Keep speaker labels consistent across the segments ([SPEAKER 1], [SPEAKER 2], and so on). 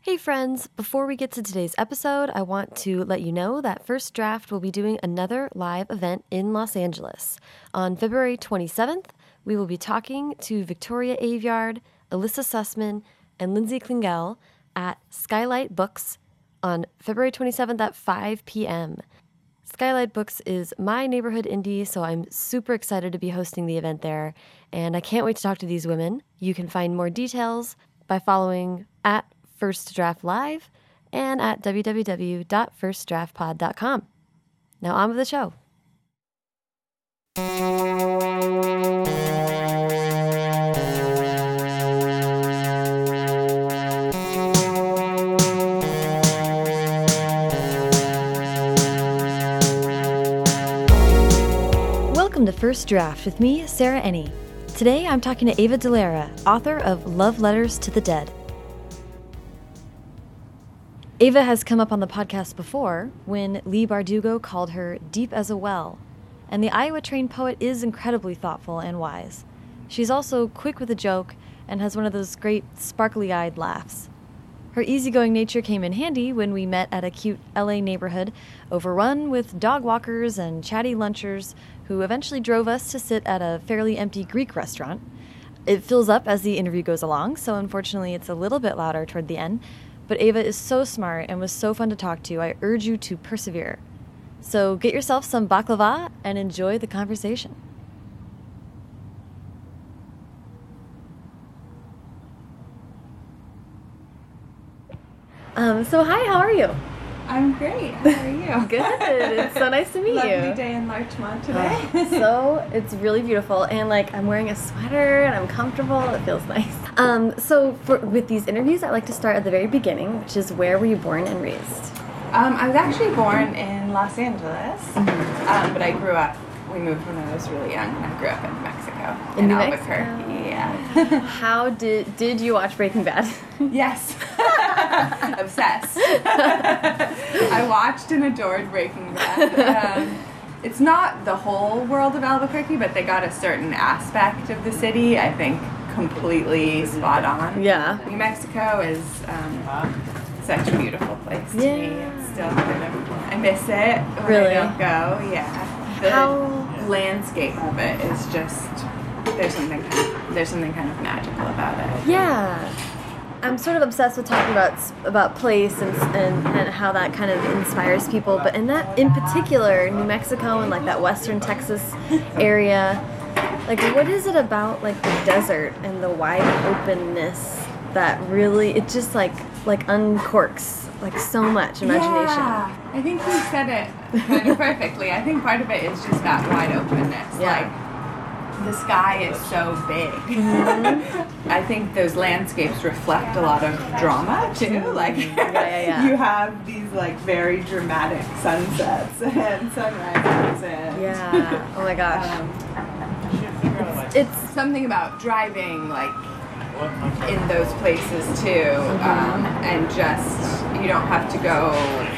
[SPEAKER 1] Hey, friends, before we get to today's episode, I want to let you know that First Draft will be doing another live event in Los Angeles. On February 27th, we will be talking to Victoria Aveyard, Alyssa Sussman, and Lindsay Klingel at Skylight Books on February 27th at 5 p.m. Skylight Books is my neighborhood indie, so I'm super excited to be hosting the event there, and I can't wait to talk to these women. You can find more details by following at First Draft Live and at www.firstdraftpod.com. Now, on with the show. Welcome to First Draft with me, Sarah Enni. Today I'm talking to Ava Dellaira, author of Love Letters to the Dead. Ava has come up on the podcast before when Leigh Bardugo called her deep as a well, and the Iowa trained poet is incredibly thoughtful and wise. She's also quick with a joke and has one of those great sparkly eyed laughs. Her easygoing nature came in handy when we met at a cute LA neighborhood overrun with dog walkers and chatty lunchers who eventually drove us to sit at a fairly empty Greek restaurant. It fills up as the interview goes along, so unfortunately it's a little bit louder toward the end. But Ava is so smart and was so fun to talk to. I urge you to persevere. So get yourself some baklava and enjoy the conversation. Um, so hi, how are you?
[SPEAKER 2] I'm great. How are you?
[SPEAKER 1] Good. It's so nice to meet
[SPEAKER 2] Lovely
[SPEAKER 1] you.
[SPEAKER 2] Lovely day in Larchmont today.
[SPEAKER 1] so it's really beautiful and like i'm wearing a sweater and i'm comfortable it feels nice um, so for, with these interviews i like to start at the very beginning which is where were you born and raised
[SPEAKER 2] um, I was actually born in Los Angeles,
[SPEAKER 1] Mm-hmm.
[SPEAKER 2] um, but I grew up. We moved when I was really young, and I grew up in Mexico,
[SPEAKER 1] In New
[SPEAKER 2] Albuquerque.
[SPEAKER 1] Mexico?
[SPEAKER 2] Yeah.
[SPEAKER 1] how did did you watch breaking bad
[SPEAKER 2] yes. Obsessed. I watched and adored Breaking Bad. Um, it's not the whole world of Albuquerque, but they got a certain aspect of the city, I think, completely spot on.
[SPEAKER 1] yeah
[SPEAKER 2] New Mexico is um, such a beautiful place to me.
[SPEAKER 1] Yeah.
[SPEAKER 2] It's still kind of I miss it when
[SPEAKER 1] Really?
[SPEAKER 2] I don't go. Yeah, the
[SPEAKER 1] How-
[SPEAKER 2] landscape of it is just there's something kind of, there's something kind of magical about it.
[SPEAKER 1] yeah i'm sort of obsessed with talking about about place and, and and how that kind of inspires people but in that in particular new mexico and like that western texas area like what is it about like the desert and the wide openness that really it just like like uncorks like so much imagination
[SPEAKER 2] Yeah, I think you said it kind of perfectly. I think part of it is just that wide openness.
[SPEAKER 1] Yeah.
[SPEAKER 2] Like the sky is so big.
[SPEAKER 1] Mm-hmm.
[SPEAKER 2] I think those landscapes reflect a lot of drama too. Like
[SPEAKER 1] Mm-hmm. yeah, yeah.
[SPEAKER 2] you have these like very dramatic sunsets and sunrises and
[SPEAKER 1] yeah oh my gosh
[SPEAKER 2] um,
[SPEAKER 1] it's
[SPEAKER 2] something about driving like in those places too um, and just you don't have to go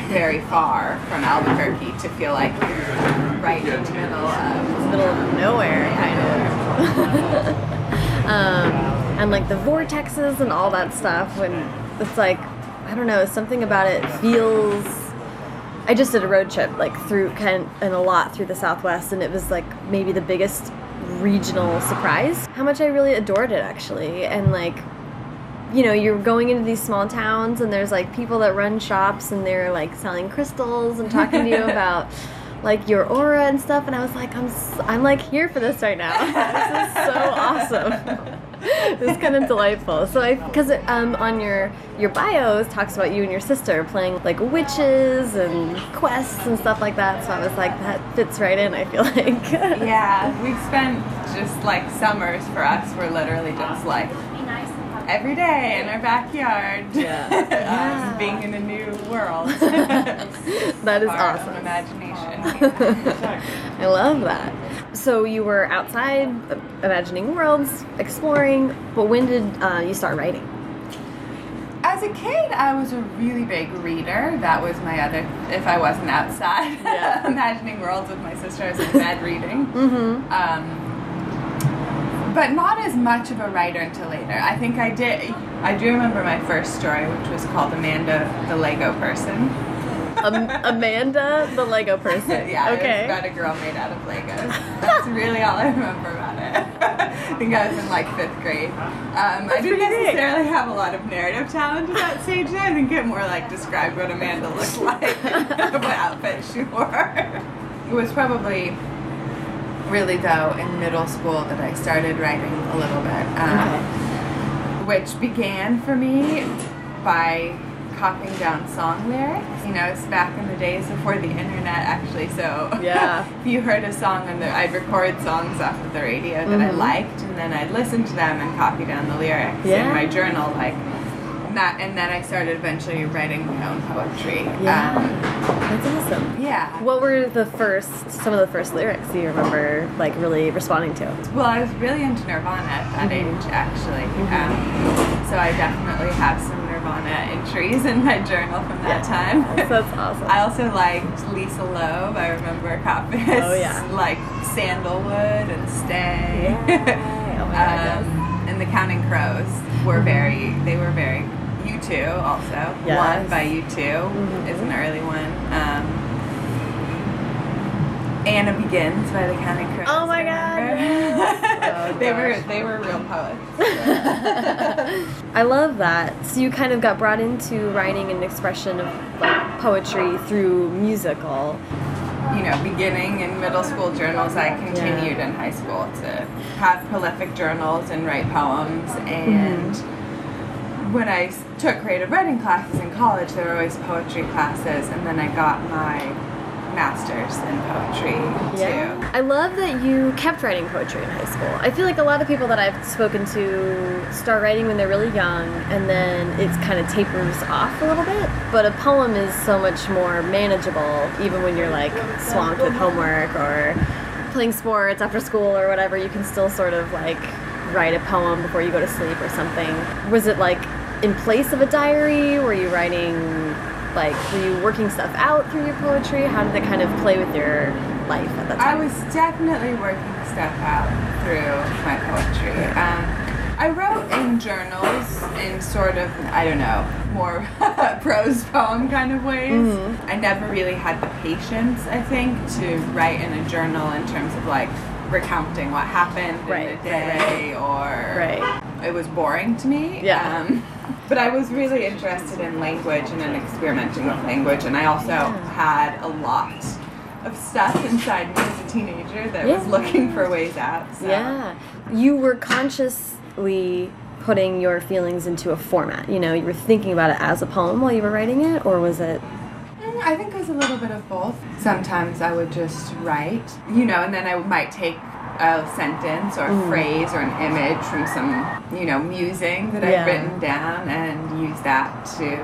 [SPEAKER 2] very far from albuquerque to feel like you're right in the middle of
[SPEAKER 1] middle of nowhere kind of. Um, and like the vortexes and all that stuff when it's like i don't know something about it feels i just did a road trip like through kind and a lot through the southwest and it was like maybe the biggest regional surprise how much i really adored it actually and like you know, you're going into these small towns and there's like people that run shops and they're like selling crystals and talking to you about like your aura and stuff. And I was like, I'm, s- I'm like here for this right now. this is so awesome. it's kind of delightful. So I, because um, on your your bios talks about you and your sister playing like witches and quests and stuff like that. So I was like, that fits right in. I feel like.
[SPEAKER 2] yeah we spent just like summers for us were literally just like every day in our backyard
[SPEAKER 1] Yeah.
[SPEAKER 2] um, being in a new world
[SPEAKER 1] that is
[SPEAKER 2] Our
[SPEAKER 1] awesome.
[SPEAKER 2] imagination
[SPEAKER 1] I love that. So you were outside, imagining worlds, exploring. But when did uh, you start writing?
[SPEAKER 2] As a kid, I was a really big reader. That was my other. If I wasn't outside,
[SPEAKER 1] Yeah.
[SPEAKER 2] imagining worlds with my sister, I was in bed reading.
[SPEAKER 1] Mm-hmm.
[SPEAKER 2] Um, but not as much of a writer until later. I think I did. I do remember my first story, which was called Amanda the Lego Person.
[SPEAKER 1] Um, Amanda, the Lego person.
[SPEAKER 2] yeah,
[SPEAKER 1] Okay.
[SPEAKER 2] it was about a girl made out of Legos. That's really all I remember about it. I think I was in like fifth grade. Um, I didn't
[SPEAKER 1] big.
[SPEAKER 2] necessarily have a lot of narrative talent at that stage. I think it more like described what Amanda looked like, what outfit she wore. It was probably really though in middle school that I started writing a little bit. Um, which began for me by copying down song lyrics. You know, it's back in the days before the internet, actually. So
[SPEAKER 1] Yeah.
[SPEAKER 2] if you heard a song on the, I'd record songs off of the radio that I
[SPEAKER 1] Mhm.
[SPEAKER 2] liked, and then I'd listen to them and copy down the lyrics
[SPEAKER 1] Yeah.
[SPEAKER 2] in my journal, like. And that, and then I started eventually writing my own poetry.
[SPEAKER 1] Yeah.
[SPEAKER 2] Um,
[SPEAKER 1] That's awesome.
[SPEAKER 2] yeah.
[SPEAKER 1] What were the first, some of the first lyrics you remember, like, really responding to?
[SPEAKER 2] Well, I was really into Nirvana at that
[SPEAKER 1] Mhm.
[SPEAKER 2] age, actually.
[SPEAKER 1] Mhm.
[SPEAKER 2] Um, so I definitely have some Nirvana entries in my journal from that time.
[SPEAKER 1] So that's awesome.
[SPEAKER 2] I also liked Lisa Loeb. I remember copies
[SPEAKER 1] Oh, yeah.
[SPEAKER 2] like Sandalwood and Stay.
[SPEAKER 1] Yeah. Oh, my God, yes.
[SPEAKER 2] um, and the Counting Crows were
[SPEAKER 1] Mhm.
[SPEAKER 2] very. They were very. Two also.
[SPEAKER 1] Yes.
[SPEAKER 2] One by U2
[SPEAKER 1] Mhm.
[SPEAKER 2] is an early one. Um, Anna Begins by the Counting Crows.
[SPEAKER 1] Oh my God. Oh,
[SPEAKER 2] they were they were real poets.
[SPEAKER 1] I love that. So you kind of got brought into writing an expression of like poetry through musical.
[SPEAKER 2] you know, beginning in middle school journals, I continued in high school to have prolific journals and write poems. And when I s- took creative writing classes in college, there were always poetry classes, and then I got my master's in poetry too.
[SPEAKER 1] I love that you kept writing poetry in high school. I feel like a lot of people that I've spoken to start writing when they're really young and then it kind of tapers off a little bit. But a poem is so much more manageable even when you're like swamped with homework or playing sports after school or whatever. You can still sort of like write a poem before you go to sleep or something. Was it like in place of a diary? Were you writing like were you working stuff out through your poetry? How did that kind of play with your life at that time?
[SPEAKER 2] I was definitely working stuff out through my poetry. Um, I wrote in journals in sort of, I don't know, more prose poem kind of ways.
[SPEAKER 1] Mhm.
[SPEAKER 2] I never really had the patience, I think, to write in a journal in terms of like recounting what happened
[SPEAKER 1] Right,
[SPEAKER 2] in
[SPEAKER 1] right,
[SPEAKER 2] a day or
[SPEAKER 1] Right.
[SPEAKER 2] it was boring to me.
[SPEAKER 1] Yeah.
[SPEAKER 2] Um, but I was really interested in language and in experimenting with language, and I also
[SPEAKER 1] Yeah.
[SPEAKER 2] had a lot of stuff inside me as a teenager that was looking for ways out. So.
[SPEAKER 1] Yeah. You were consciously putting your feelings into a format. You know, you were thinking about it as a poem while you were writing it, or was it?
[SPEAKER 2] Mm, I think it was a little bit of both. Sometimes I would just write, you know, and then I might take a sentence or a
[SPEAKER 1] Mm.
[SPEAKER 2] phrase or an image from some, you know, musing that
[SPEAKER 1] Yeah.
[SPEAKER 2] I've written down and use that to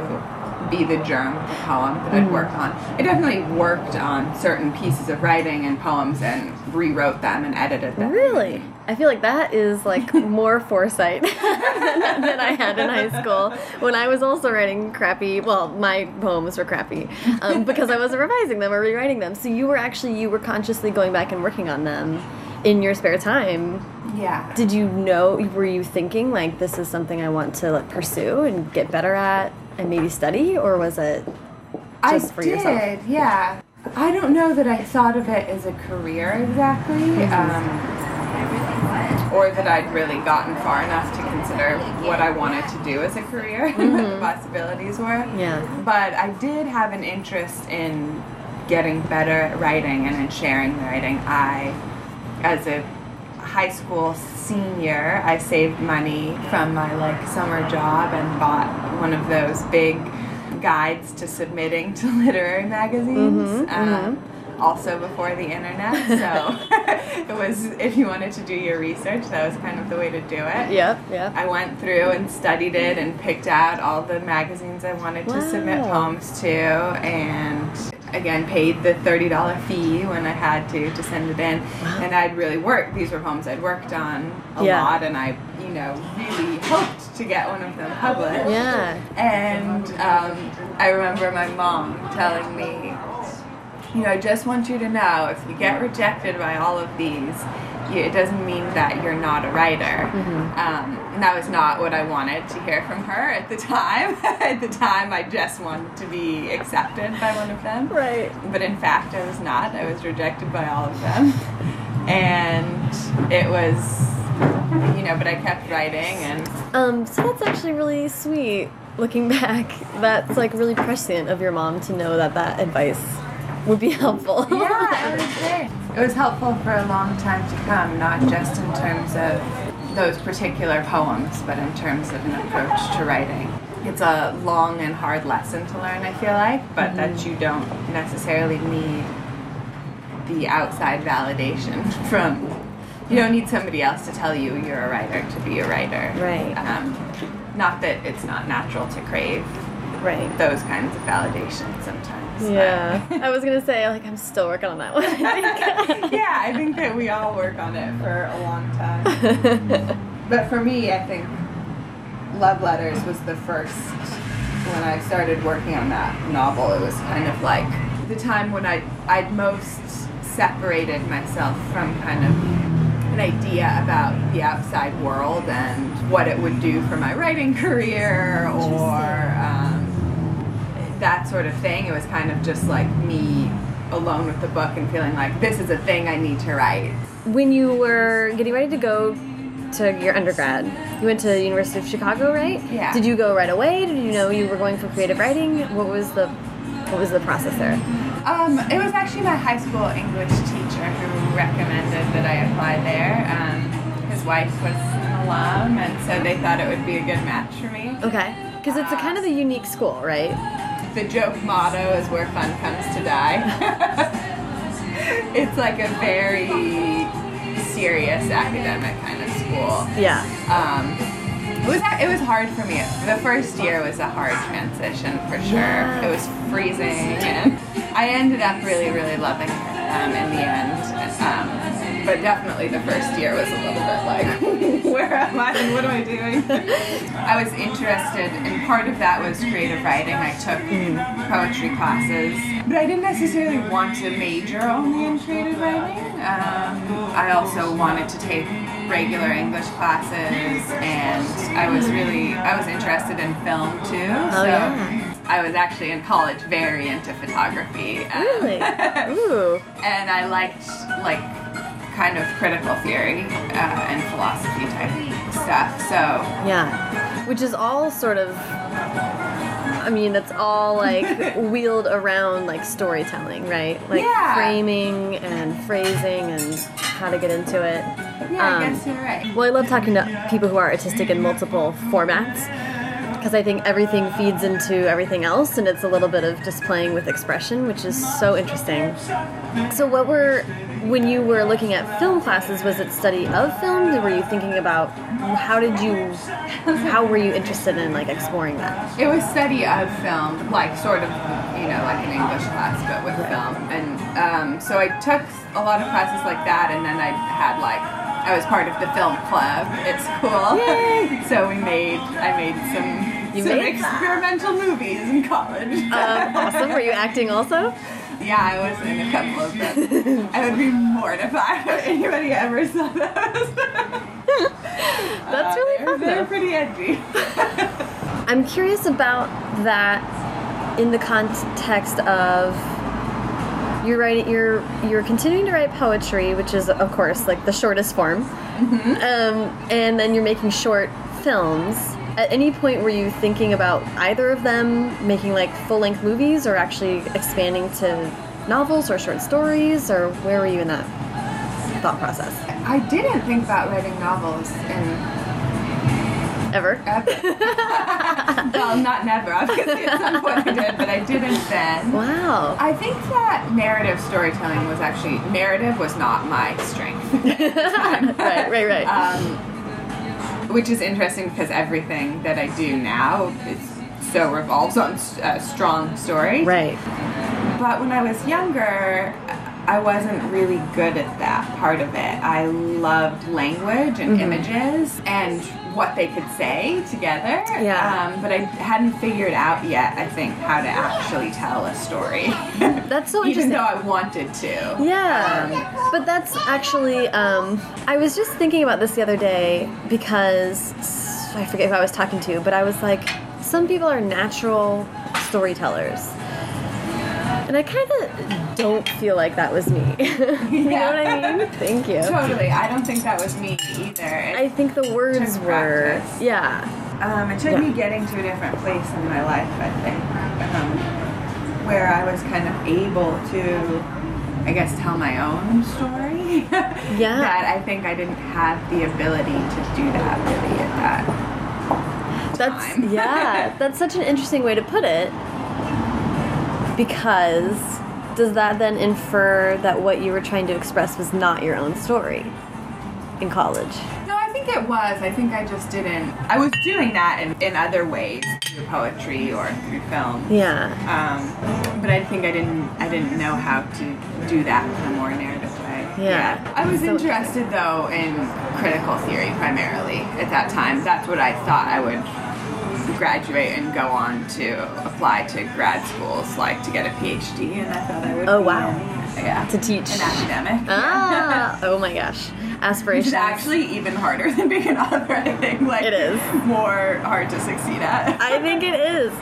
[SPEAKER 2] be the germ of a poem that I'd
[SPEAKER 1] Mhm.
[SPEAKER 2] work on. I definitely worked on certain pieces of writing and poems and rewrote them and edited them.
[SPEAKER 1] Really? I feel like that is like more foresight than, than I had in high school when I was also writing crappy. Well, my poems were crappy um, because I wasn't revising them or rewriting them. So you were actually you were consciously going back and working on them in your spare time.
[SPEAKER 2] Yeah.
[SPEAKER 1] Did you know? Were you thinking like this is something I want to like, pursue and get better at and maybe study, or was it just
[SPEAKER 2] I
[SPEAKER 1] for
[SPEAKER 2] did,
[SPEAKER 1] yourself?
[SPEAKER 2] yeah. I don't know that I thought of it as a career exactly,
[SPEAKER 1] Mm-hmm.
[SPEAKER 2] um, or that I'd really gotten far enough to consider what I wanted to do as a career and what the possibilities were.
[SPEAKER 1] Mm-hmm. Yeah.
[SPEAKER 2] But I did have an interest in getting better at writing and in sharing writing. I, as a high school senior, I saved money from my like summer job and bought one of those big guides to submitting to literary magazines.
[SPEAKER 1] Mhm,
[SPEAKER 2] um, Also before the internet, so it was if you wanted to do your research, that was kind of the way to do it.
[SPEAKER 1] Yep. Yep.
[SPEAKER 2] I went through and studied it and picked out all the magazines I wanted to submit poems to and again paid the $30 fee when I had to to send it in
[SPEAKER 1] Wow.
[SPEAKER 2] and I'd really worked these were poems I'd worked on a
[SPEAKER 1] Yeah.
[SPEAKER 2] lot and I you know really hoped to get one of them published
[SPEAKER 1] Yeah.
[SPEAKER 2] and um, I remember my mom telling me, you know, I just want you to know if you get rejected by all of these, it doesn't mean that you're not a writer.
[SPEAKER 1] Mm-hmm.
[SPEAKER 2] Um, and that was not what I wanted to hear from her at the time. at the time, I just wanted to be accepted by one of them.
[SPEAKER 1] Right.
[SPEAKER 2] But in fact, I was not. I was rejected by all of them. And it was, you know, but I kept writing and
[SPEAKER 1] Um, so that's actually really sweet. Looking back, that's like really prescient of your mom to know that that advice would be helpful.
[SPEAKER 2] yeah, it was very. It was helpful for a long time to come, not just in terms of those particular poems, but in terms of an approach to writing. It's a long and hard lesson to learn, I feel like, but that you don't necessarily need the outside validation from. You don't need somebody else to tell you you're a writer to be a writer.
[SPEAKER 1] Right.
[SPEAKER 2] Um, not that it's not natural to crave
[SPEAKER 1] right.
[SPEAKER 2] those kinds of validations sometimes.
[SPEAKER 1] Yeah. I was gonna say like I'm still working on that one. I
[SPEAKER 2] yeah, I think that we all work on it for a long time. but for me, I think Love Letters was the first when I started working on that novel. It was kind of like the time when I I'd most separated myself from kind of an idea about the outside world and what it would do for my writing career or that sort of thing. It was kind of just like me alone with the book and feeling like this is a thing I need to write.
[SPEAKER 1] when you were getting ready to go to your undergrad, you went to the University of Chicago, right?
[SPEAKER 2] Yeah.
[SPEAKER 1] Did you go right away? Did you know you were going for creative writing? What was the what was the process there?
[SPEAKER 2] Um, it was actually my high school English teacher who recommended that I apply there. Um, his wife was an alum, and so they thought it would be a good match for me.
[SPEAKER 1] Okay. Because it's a kind of a unique school, right?
[SPEAKER 2] The joke motto is where fun comes to die. it's like a very serious academic kind of school.
[SPEAKER 1] Yeah.
[SPEAKER 2] Um, it was it was hard for me. The first year was a hard transition for sure.
[SPEAKER 1] Yeah.
[SPEAKER 2] It was freezing, and I ended up really really loving it um, in the end. Um, but definitely the first year was a little bit like, where am I and what am I doing? I was interested, and part of that was creative writing. I took poetry classes, but I didn't necessarily want to major only in creative writing. Um, I also wanted to take regular English classes, and I was really I was interested in film too.
[SPEAKER 1] Oh,
[SPEAKER 2] so
[SPEAKER 1] yeah.
[SPEAKER 2] I was actually in college very into photography. um,
[SPEAKER 1] Really? Ooh.
[SPEAKER 2] and I liked like kind of critical theory uh, and philosophy type stuff. So
[SPEAKER 1] Yeah. Which is all sort of I mean, it's all like wheeled around like storytelling, right? Like
[SPEAKER 2] Yeah.
[SPEAKER 1] framing and phrasing and how to get into it.
[SPEAKER 2] yeah,
[SPEAKER 1] Um,
[SPEAKER 2] I guess you're right.
[SPEAKER 1] Well, I love talking to people who are artistic in multiple formats because I think everything feeds into everything else and it's a little bit of just playing with expression, which is so interesting. So, what were, when you were looking at film classes, was it study of film? Were you thinking about how did you, how were you interested in like exploring that?
[SPEAKER 2] It was study of film, like sort of, you know, like an English class, but with film. And um, so I took a lot of classes like that, and then I had like, I was part of the film club at school.
[SPEAKER 1] Yay!
[SPEAKER 2] so we made, I made some,
[SPEAKER 1] You
[SPEAKER 2] some
[SPEAKER 1] made that?
[SPEAKER 2] experimental movies in college.
[SPEAKER 1] Um, awesome. Were you acting also?
[SPEAKER 2] Yeah, I was in a couple of them. I would be mortified if anybody ever saw those.
[SPEAKER 1] That's really
[SPEAKER 2] they're,
[SPEAKER 1] fun.
[SPEAKER 2] They're
[SPEAKER 1] though.
[SPEAKER 2] pretty edgy.
[SPEAKER 1] I'm curious about that in the context of you're writing you're you're continuing to write poetry, which is of course like the shortest form, um, and then you're making short films. At any point, were you thinking about either of them making like full length movies, or actually expanding to novels or short stories, or where were you in that thought process?
[SPEAKER 2] I didn't think about writing novels in
[SPEAKER 1] Ever?
[SPEAKER 2] ever. well, not never. Obviously, at some point I did, but I didn't then.
[SPEAKER 1] Wow.
[SPEAKER 2] I think that narrative storytelling was actually narrative was not my strength.
[SPEAKER 1] right, right, right.
[SPEAKER 2] um, which is interesting because everything that I do now is so revolves on a strong story.
[SPEAKER 1] right.
[SPEAKER 2] But when I was younger, I wasn't really good at that part of it. I loved language and
[SPEAKER 1] Mm-hmm.
[SPEAKER 2] images and what they could say together.
[SPEAKER 1] Yeah.
[SPEAKER 2] Um, but I hadn't figured out yet, I think, how to actually tell a story.
[SPEAKER 1] That's so interesting.
[SPEAKER 2] Even though I wanted to.
[SPEAKER 1] Yeah, but that's actually. Um, I was just thinking about this the other day because I forget who I was talking to, but I was like, some people are natural storytellers. And I kind of don't feel like that was me. you know what I mean? Thank you.
[SPEAKER 2] Totally. I don't think that was me either. It,
[SPEAKER 1] I think the words were.
[SPEAKER 2] practice.
[SPEAKER 1] Yeah.
[SPEAKER 2] um, it took
[SPEAKER 1] Yeah.
[SPEAKER 2] me getting to a different place in my life, I think, um, where I was kind of able to, I guess, tell my own story.
[SPEAKER 1] Yeah.
[SPEAKER 2] that I think I didn't have the ability to do that really at that.
[SPEAKER 1] That's
[SPEAKER 2] time.
[SPEAKER 1] yeah. That's such an interesting way to put it. Because does that then infer that what you were trying to express was not your own story in college?
[SPEAKER 2] No, I think it was. I think I just didn't. I was doing that in, in other ways through poetry or through film.
[SPEAKER 1] Yeah.
[SPEAKER 2] Um, but I think I didn't. I didn't know how to do that in a more narrative way.
[SPEAKER 1] Yeah.
[SPEAKER 2] I was
[SPEAKER 1] So
[SPEAKER 2] interested though in critical theory primarily at that time. That's what I thought I would graduate and go on to apply to grad schools, like to get a PhD. And I thought I would.
[SPEAKER 1] Oh, wow.
[SPEAKER 2] yeah.
[SPEAKER 1] To teach.
[SPEAKER 2] an academic.
[SPEAKER 1] Ah. oh my gosh.
[SPEAKER 2] Which
[SPEAKER 1] Aspirations.
[SPEAKER 2] is actually even harder than being an author, I think. Like
[SPEAKER 1] It is.
[SPEAKER 2] more hard to succeed at.
[SPEAKER 1] I think it is.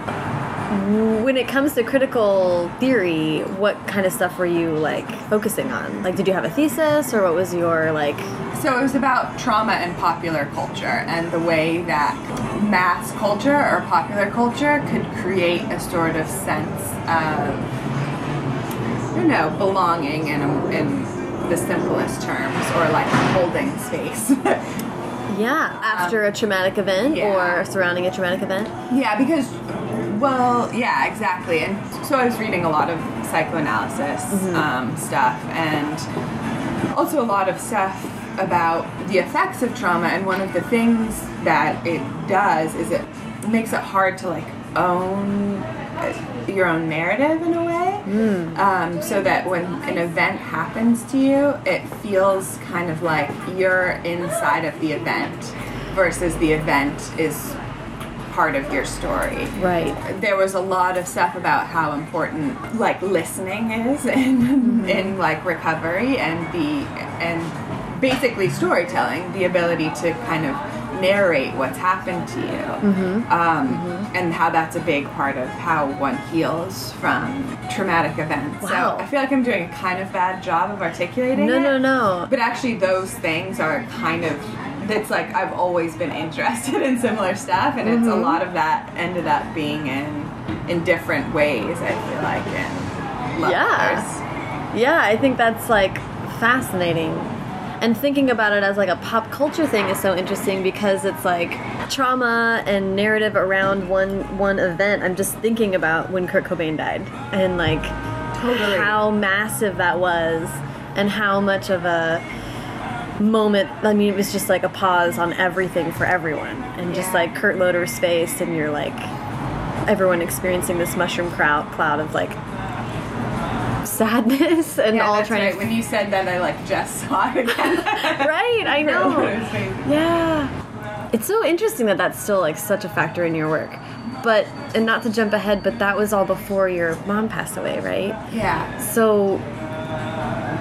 [SPEAKER 1] When it comes to critical theory, what kind of stuff were you like focusing on? Like, did you have a thesis, or what was your like?
[SPEAKER 2] So it was about trauma and popular culture and the way that mass culture or popular culture could create a sort of sense of, don't know, belonging in, a, in the simplest terms or like holding space.
[SPEAKER 1] Yeah, after a traumatic event
[SPEAKER 2] yeah.
[SPEAKER 1] or surrounding a traumatic event.
[SPEAKER 2] Yeah, because, well, yeah, exactly. And so I was reading a lot of psychoanalysis um, stuff and also a lot of stuff about the effects of trauma. And one of the things that it does is it makes it hard to like own uh, your own narrative in a way. Um, so that when an event happens to you, it feels kind of like you're inside of the event versus the event is part of your story.
[SPEAKER 1] Right.
[SPEAKER 2] There was a lot of stuff about how important like listening is in in like recovery and the and basically storytelling, the ability to kind of narrate what's happened to you, mm-hmm. um, mm-hmm. and how that's a big part of how one heals from traumatic events.
[SPEAKER 1] Wow.
[SPEAKER 2] So I feel like I'm doing a kind of bad job of articulating
[SPEAKER 1] No,
[SPEAKER 2] it.
[SPEAKER 1] no, no.
[SPEAKER 2] But actually, those things are kind of. It's like I've always been interested in similar stuff, and it's a mm-hmm. lot of that ended up being in in different ways. I feel like in love
[SPEAKER 1] Yeah.
[SPEAKER 2] letters.
[SPEAKER 1] Yeah, I think that's like fascinating. And thinking about it as like a pop culture thing is so interesting because it's like trauma and narrative around one one event. I'm just thinking about when Kurt Cobain died and like
[SPEAKER 2] Totally.
[SPEAKER 1] how massive that was and how much of a moment I mean it was just like a pause on everything for everyone and just
[SPEAKER 2] Yeah.
[SPEAKER 1] like Kurt Loder's face and you're like everyone experiencing this mushroom crowd cloud of like sadness and
[SPEAKER 2] Yeah,
[SPEAKER 1] all
[SPEAKER 2] that's
[SPEAKER 1] trying
[SPEAKER 2] right. When you said that, I like just saw it again.
[SPEAKER 1] right i know
[SPEAKER 2] It was amazing.
[SPEAKER 1] yeah it's so interesting that that's still like such a factor in your work but and not to jump ahead but that was all before your mom passed away right
[SPEAKER 2] Yeah,
[SPEAKER 1] so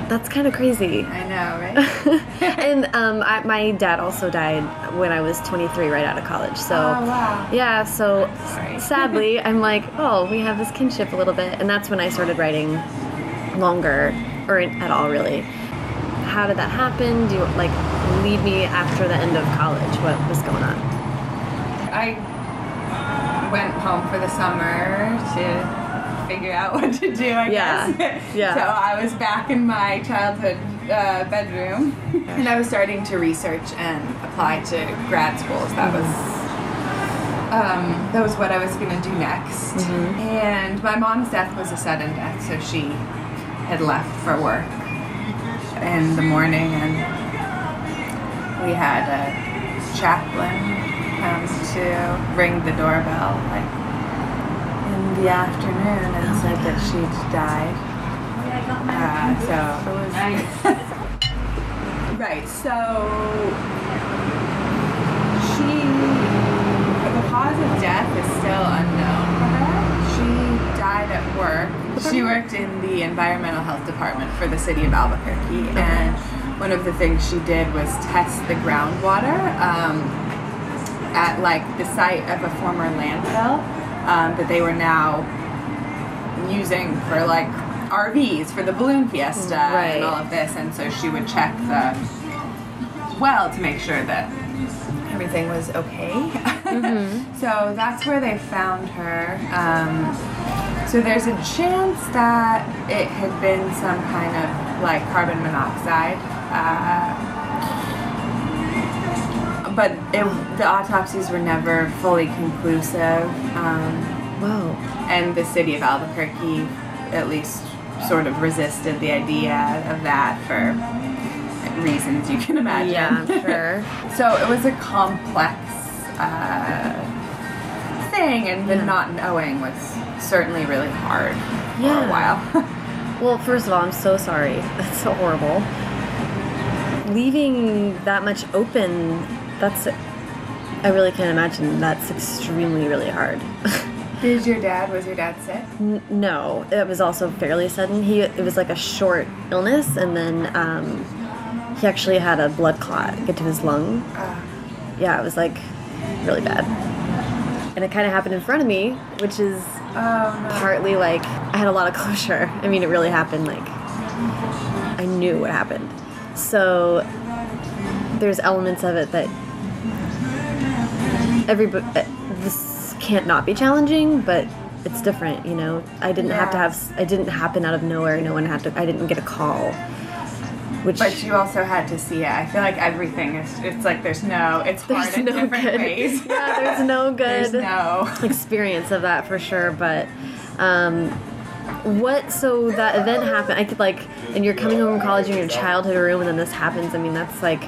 [SPEAKER 1] that's kind of crazy
[SPEAKER 2] I know, right?
[SPEAKER 1] and um, I, my dad also died when I was 23, right out of college. So,
[SPEAKER 2] Oh, wow.
[SPEAKER 1] yeah. So, sadly, I'm like, oh, we have this kinship a little bit, and that's when I started writing longer, or at all, really. How did that happen? Do you like lead me after the end of college? What was going on?
[SPEAKER 2] I went home for the summer to figure out what to do, I
[SPEAKER 1] Yeah.
[SPEAKER 2] guess.
[SPEAKER 1] Yeah.
[SPEAKER 2] So I was back in my childhood uh, bedroom and I was starting to research and apply to grad schools. That was um, that was what I was going to do next. And my mom's death was a sudden death, so she had left for work in the morning and we had a chaplain come to ring the doorbell like in the afternoon and said that she'd died. Uh, so it was right. So she, the cause of death is still unknown. She died at work. She worked in the environmental health department for the city of Albuquerque, and one of the things she did was test the groundwater um, at like the site of a former landfill um, that they were now using for like RVs for the balloon fiesta
[SPEAKER 1] Right.
[SPEAKER 2] and all of this, and so she would check the well to make sure that everything was okay. so that's where they found her. Um, so there's a chance that it had been some kind of like carbon monoxide. Uh, but it, the autopsies were never fully conclusive. Um,
[SPEAKER 1] Whoa.
[SPEAKER 2] and the city of Albuquerque at least sort of resisted the idea of that for reasons you can imagine.
[SPEAKER 1] Yeah, sure.
[SPEAKER 2] so it was a complex uh, thing, and the
[SPEAKER 1] Yeah.
[SPEAKER 2] not knowing was certainly really hard for
[SPEAKER 1] Yeah.
[SPEAKER 2] a while.
[SPEAKER 1] Well, first of all, I'm so sorry. That's so horrible. Leaving that much open, that's. I really can't imagine. That's extremely, really hard.
[SPEAKER 2] Did your dad? Was your dad sick?
[SPEAKER 1] N- no, it was also fairly sudden. He it was like a short illness, and then um, he actually had a blood clot get to his lung.
[SPEAKER 2] Uh,
[SPEAKER 1] Yeah, it was like really bad, and it kind of happened in front of me, which is
[SPEAKER 2] oh no.
[SPEAKER 1] partly like I had a lot of closure. I mean, it really happened. Like I knew what happened. So there's elements of it that everybody uh, this can't not be challenging, but it's different. You know, I didn't have to have. I didn't happen out of nowhere. No one had to. I didn't get a call. Which
[SPEAKER 2] But you also had to see it. I feel like everything is. It's like there's no. It's hard
[SPEAKER 1] there's
[SPEAKER 2] in
[SPEAKER 1] no
[SPEAKER 2] different
[SPEAKER 1] good.
[SPEAKER 2] ways.
[SPEAKER 1] Yeah, there's no good.
[SPEAKER 2] There's no.
[SPEAKER 1] experience of that for sure but um what so that event happened i could like and you're coming home from college in your childhood room and then this happens i mean that's like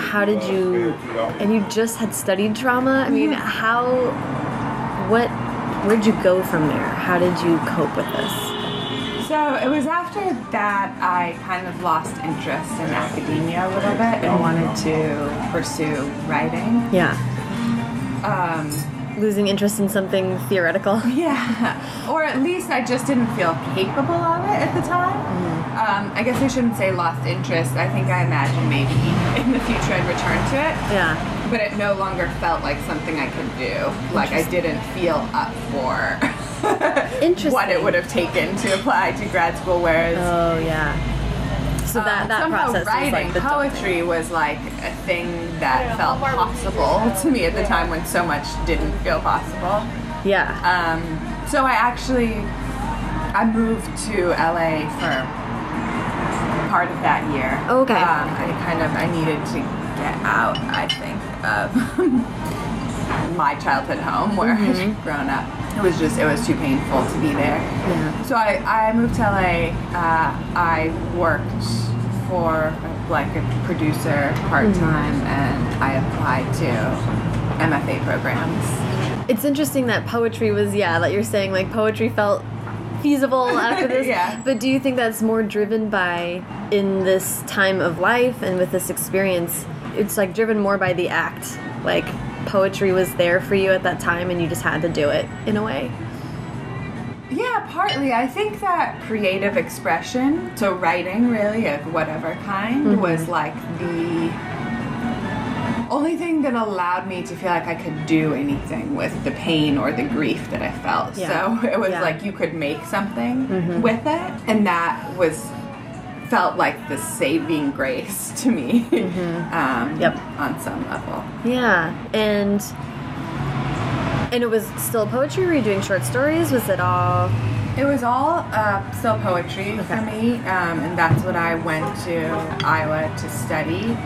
[SPEAKER 1] how did you and you just had studied trauma i mean how what where'd you go from there how did you cope with this
[SPEAKER 2] So it was after that I kind of lost interest in academia a little bit and wanted to pursue writing.
[SPEAKER 1] yeah
[SPEAKER 2] Um,
[SPEAKER 1] losing interest in something theoretical
[SPEAKER 2] yeah, or at least I just didn't feel capable of it at the time. Um, I guess I shouldn't say lost interest. I think I imagined maybe in the future I'd return to it,
[SPEAKER 1] yeah
[SPEAKER 2] but it no longer felt like something I could do. Like I didn't feel up for. what it would have taken to apply to grad school, whereas
[SPEAKER 1] oh yeah so that
[SPEAKER 2] Um,
[SPEAKER 1] that
[SPEAKER 2] somehow
[SPEAKER 1] process
[SPEAKER 2] writing
[SPEAKER 1] is like the
[SPEAKER 2] poetry was like a thing that felt possible to me at the time when so much didn't feel possible.
[SPEAKER 1] yeah
[SPEAKER 2] Um, so I actually I moved to LA for part of that year.
[SPEAKER 1] Okay.
[SPEAKER 2] Um, I kind of I needed to get out. I think of my childhood home where I'd grown up. It was just it was too painful to be there.
[SPEAKER 1] yeah
[SPEAKER 2] So I, I moved to LA. Uh, I worked for like a producer part time, and I applied to MFA programs.
[SPEAKER 1] It's interesting that poetry was, yeah, that you're saying like poetry felt feasible after this.
[SPEAKER 2] Yeah.
[SPEAKER 1] But do you think that's more driven by in this time of life and with this experience? It's like driven more by the act. Like poetry was there for you at that time and you just had to do it in a way.
[SPEAKER 2] Yeah, partly. I think that creative expression, so writing really of whatever kind, mm-hmm. was like the only thing that allowed me to feel like I could do anything with the pain or the grief that I felt.
[SPEAKER 1] Yeah.
[SPEAKER 2] So it was
[SPEAKER 1] Yeah.
[SPEAKER 2] like you could make something mm-hmm. with it, and that was felt like the saving grace to me. um,
[SPEAKER 1] Yep.
[SPEAKER 2] On some level.
[SPEAKER 1] Yeah. And and it was still poetry? Were you doing short stories? Was it all
[SPEAKER 2] It was all uh, still poetry for me, um, and that's what I went to Iowa to study.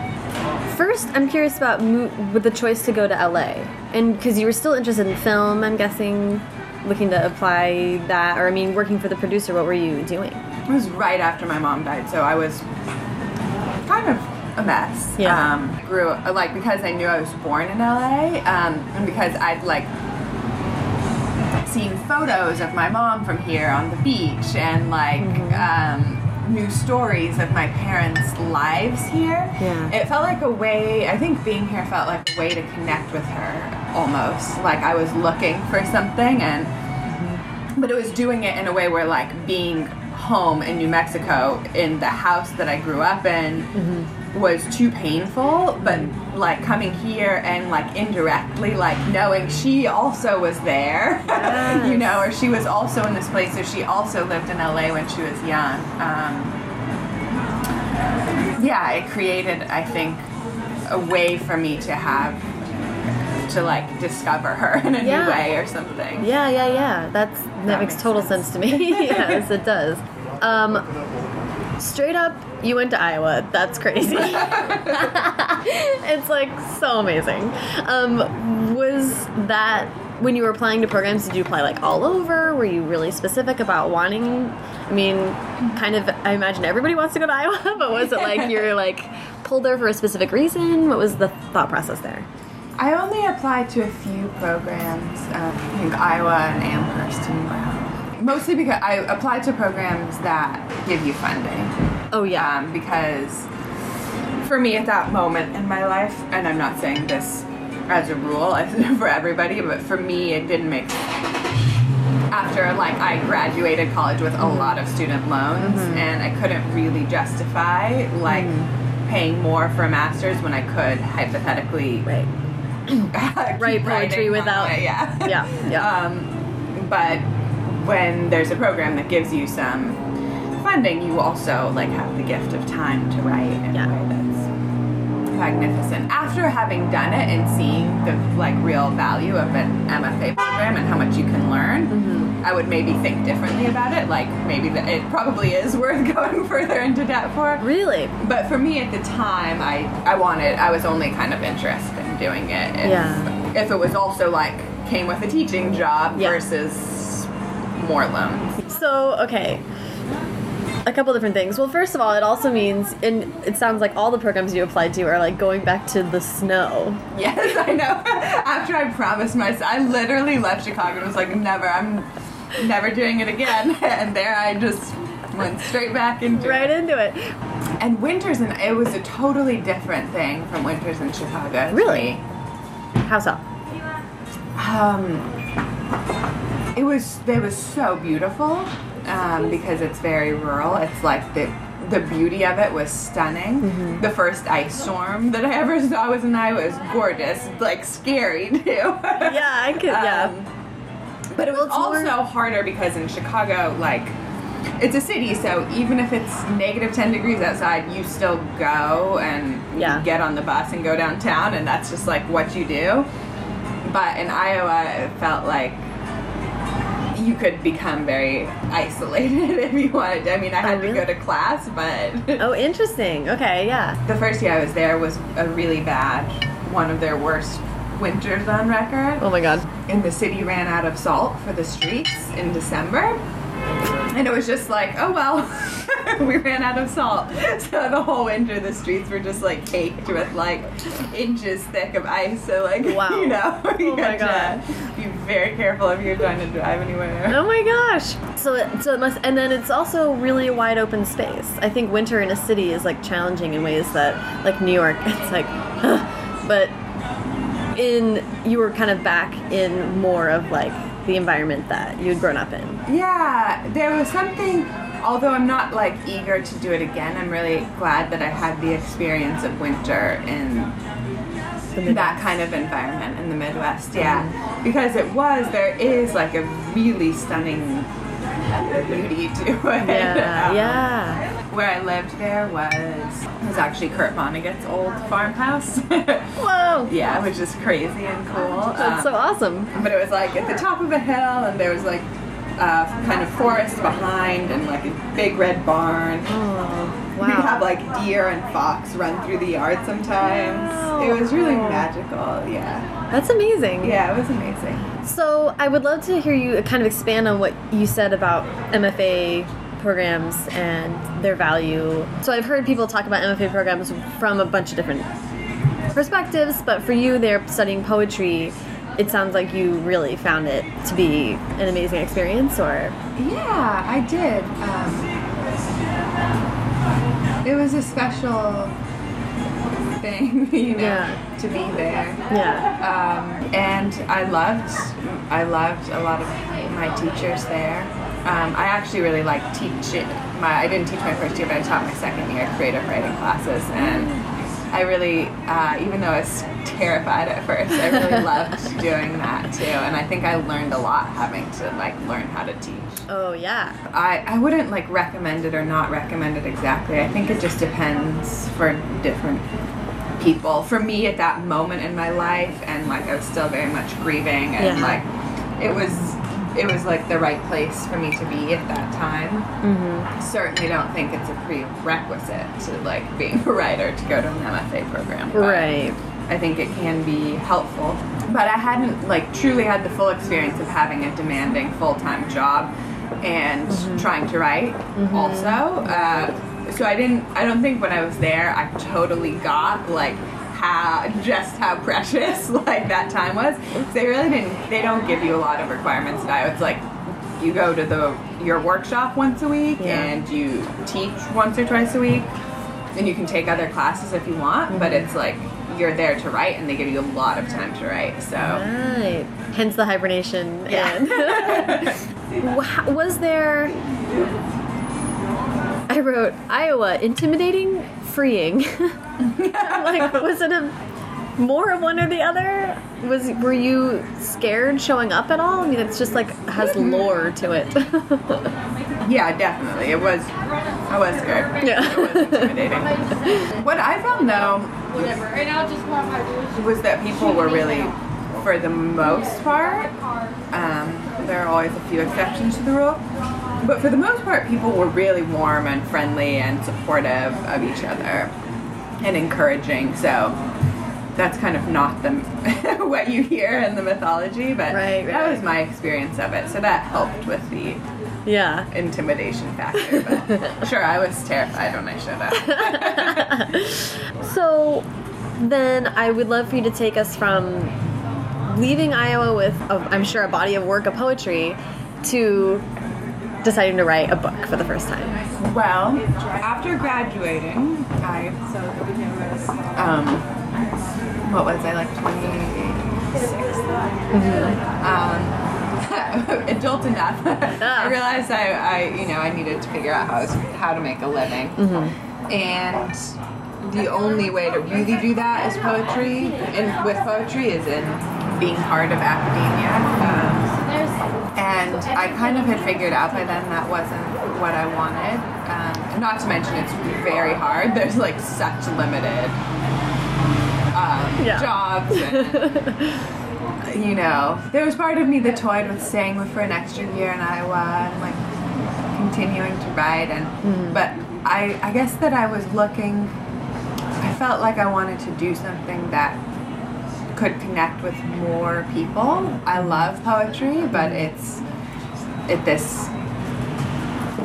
[SPEAKER 1] First, I'm curious about mo- with the choice to go to LA, and because you were still interested in film, I'm guessing, looking to apply that, or I mean, working for the producer. What were you doing?
[SPEAKER 2] It was right after my mom died, so I was kind of a mess.
[SPEAKER 1] Yeah.
[SPEAKER 2] Um, grew like because I knew I was born in LA, um, and because I'd like seen photos of my mom from here on the beach and like um, knew stories of my parents' lives here.
[SPEAKER 1] Yeah.
[SPEAKER 2] It felt like a way, I think being here felt like a way to connect with her almost. Like I was looking for something and but it was doing it in a way where like being home in New Mexico in the house that I grew up in was too painful but like coming here and like indirectly like knowing she also was there you know or she was also in this place or she also lived in LA when she was young um, yeah it created I think a way for me to have to like discover her in a
[SPEAKER 1] Yeah.
[SPEAKER 2] new way or something
[SPEAKER 1] Yeah, yeah, yeah. That's that,
[SPEAKER 2] That
[SPEAKER 1] makes
[SPEAKER 2] makes
[SPEAKER 1] total
[SPEAKER 2] sense.
[SPEAKER 1] sense, to me. yes, it does. Um, straight up, you went to Iowa. That's crazy. it's like so amazing. Um, was that when you were applying to programs? Did you apply like all over? Were you really specific about wanting? I mean, kind of. I imagine everybody wants to go to Iowa, but was it like you're like pulled there for a specific reason? What was the thought process there?
[SPEAKER 2] I only applied to a few programs, um, I think Iowa and Amherst and Brown. Mostly because I applied to programs that give you funding.
[SPEAKER 1] Oh yeah.
[SPEAKER 2] Um, because for me at that moment in my life, and I'm not saying this as a rule for everybody, but for me it didn't make Sense. after like I graduated college with a lot of student loans and I couldn't really justify like paying more for a master's when I could hypothetically
[SPEAKER 1] right. Write poetry
[SPEAKER 2] writing my
[SPEAKER 1] without-
[SPEAKER 2] yeah
[SPEAKER 1] Yeah. Yeah.
[SPEAKER 2] um, but when there's a program that gives you some funding you also like have the gift of time to write in
[SPEAKER 1] Yeah.
[SPEAKER 2] a way that's magnificent after having done it and seeing the like real value of an MFA program and how much you can learn
[SPEAKER 1] Mm-hmm.
[SPEAKER 2] I would maybe think differently about it like maybe that it probably is worth going further into debt for
[SPEAKER 1] really?
[SPEAKER 2] but for me at the time, I, I wanted, I was only kind of interested in doing it. If,
[SPEAKER 1] Yeah.
[SPEAKER 2] If it was also like, came with a teaching job
[SPEAKER 1] Yeah.
[SPEAKER 2] versus more loans.
[SPEAKER 1] So, okay. A couple different things. Well, first of all, it also means, and it sounds like all the programs you applied to are like going back to the snow.
[SPEAKER 2] Yes, I know. After I promised myself, I literally left Chicago and was like, never, I'm never doing it again. And there I just went straight back into
[SPEAKER 1] Right
[SPEAKER 2] it.
[SPEAKER 1] into it.
[SPEAKER 2] And winters, and it was a totally different thing from winters in Chicago.
[SPEAKER 1] Really? How so?
[SPEAKER 2] Um, it was it was so beautiful um, because it's very rural. It's like the the beauty of it was stunning.
[SPEAKER 1] Mm-hmm.
[SPEAKER 2] The first ice storm that I ever saw was in Iowa. It was gorgeous, like scary too.
[SPEAKER 1] Yeah, I could, yeah.
[SPEAKER 2] Um, but it was
[SPEAKER 1] Well, it's more-
[SPEAKER 2] also harder because in Chicago, like, it's a city, so even if it's negative 10 degrees outside, you still go and
[SPEAKER 1] Yeah.
[SPEAKER 2] get on the bus and go downtown, and that's just like what you do. But in Iowa, it felt like you could become very isolated if you wanted. I mean, I had
[SPEAKER 1] Oh, really?
[SPEAKER 2] to go to class, but
[SPEAKER 1] Oh, interesting. Okay, yeah.
[SPEAKER 2] the first year I was there was a really bad, one of their worst winters on record
[SPEAKER 1] Oh my god.
[SPEAKER 2] and the city ran out of salt for the streets in December. And it was just like, oh well, we ran out of salt. So the whole winter, the streets were just like caked with like inches thick of ice. So like,
[SPEAKER 1] Wow.
[SPEAKER 2] you know, you
[SPEAKER 1] Oh my
[SPEAKER 2] had to be very careful if you're trying to drive anywhere.
[SPEAKER 1] Oh my gosh. So it, so it must, and then it's also really a wide open space. I think winter in a city is like challenging in ways that, like New York, it's like, but in you were kind of back in more of like the environment that you'd grown up in.
[SPEAKER 2] Yeah, there was something. Although I'm not like eager to do it again, I'm really glad that I had the experience of winter in that kind of environment in the Midwest. Yeah, because it was there is like a really stunning beauty to it.
[SPEAKER 1] Yeah,
[SPEAKER 2] Um,
[SPEAKER 1] yeah.
[SPEAKER 2] Where I lived there was was actually Kurt Vonnegut's old farmhouse.
[SPEAKER 1] Whoa.
[SPEAKER 2] yeah, which is crazy and cool.
[SPEAKER 1] That's so
[SPEAKER 2] Um,
[SPEAKER 1] awesome.
[SPEAKER 2] but it was like at the top of a hill, and there was like uh, kind of forest behind, and like a big red barn.
[SPEAKER 1] Oh, wow!
[SPEAKER 2] We'd have like deer and fox run through the yard sometimes.
[SPEAKER 1] Wow.
[SPEAKER 2] It was really magical. Yeah,
[SPEAKER 1] That's amazing.
[SPEAKER 2] yeah, it was amazing.
[SPEAKER 1] So I would love to hear you kind of expand on what you said about MFA programs and their value. So I've heard people talk about MFA programs from a bunch of different perspectives, but for you, they're studying poetry. it sounds like you really found it to be an amazing experience, or
[SPEAKER 2] Yeah, I did. Um, it was a special thing, you know,
[SPEAKER 1] Yeah.
[SPEAKER 2] to be there.
[SPEAKER 1] yeah,
[SPEAKER 2] Um, and I loved, I loved a lot of my teachers there. Um, I actually really like teaching. My, I didn't teach my first year, but I taught my second year creative writing classes, and I really, uh, even though I was terrified at first, I really loved doing that too. And I think I learned a lot having to like learn how to teach.
[SPEAKER 1] oh yeah,
[SPEAKER 2] I, I wouldn't like recommend it or not recommend it exactly. I think it just depends for different people. For me at that moment in my life and like I was still very much grieving and
[SPEAKER 1] Yeah.
[SPEAKER 2] like it was it was like the right place for me to be at that time.
[SPEAKER 1] mm-hmm.
[SPEAKER 2] Certainly don't think it's a prerequisite to like being a writer to go to an MFA program.
[SPEAKER 1] right,
[SPEAKER 2] I think it can be helpful. But I hadn't like truly had the full experience of having a demanding full time job and trying to write also. Uh, so I didn't. I don't think when I was there I totally got like how just how precious like that time was. They really didn't. They don't give you a lot of requirements now. It's like you go to the your workshop once a week
[SPEAKER 1] Yeah.
[SPEAKER 2] and you teach once or twice a week and you can take other classes if you want but mm-hmm. it's like you're there to write and they give you a lot of time to write so
[SPEAKER 1] right. Hence the hibernation.
[SPEAKER 2] Yeah.
[SPEAKER 1] And was there? I wrote Iowa intimidating, freeing. like, was it a more of one or the other? Was were you scared showing up at all? I mean, it's just like has lore to it.
[SPEAKER 2] yeah definitely it was i was scared
[SPEAKER 1] Yeah.
[SPEAKER 2] it was intimidating what i found though
[SPEAKER 3] Whatever. And I'll just want my
[SPEAKER 2] was that people were really for the most part um, there are always a few exceptions to the rule but for the most part people were really warm and friendly and supportive of each other and encouraging. So that's kind of not the what you hear in the mythology but
[SPEAKER 1] Right,
[SPEAKER 2] that was my experience of it. So that helped with the
[SPEAKER 1] yeah.
[SPEAKER 2] intimidation factor but sure i was terrified when i showed up.
[SPEAKER 1] So then I would love for you to take us from leaving Iowa with, a, I'm sure, a body of work of poetry to deciding to write a book for the first time.
[SPEAKER 2] Well, after graduating, I um, what was I like Um, adult enough. I realized I, I, you know, I needed to figure out how, was, how to make a living, and the only way to really do that is poetry, and with poetry is in being part of academia. Um, and I kind of had figured out by then that wasn't what I wanted. Um, not to mention it's very hard. There's like such limited um,
[SPEAKER 1] Yeah.
[SPEAKER 2] jobs. And, you know, there was part of me that toyed with staying for an extra year in Iowa and like continuing to write. And but I, I guess that I was looking. I felt like I wanted to do something that could connect with more people. I love poetry, but it's at this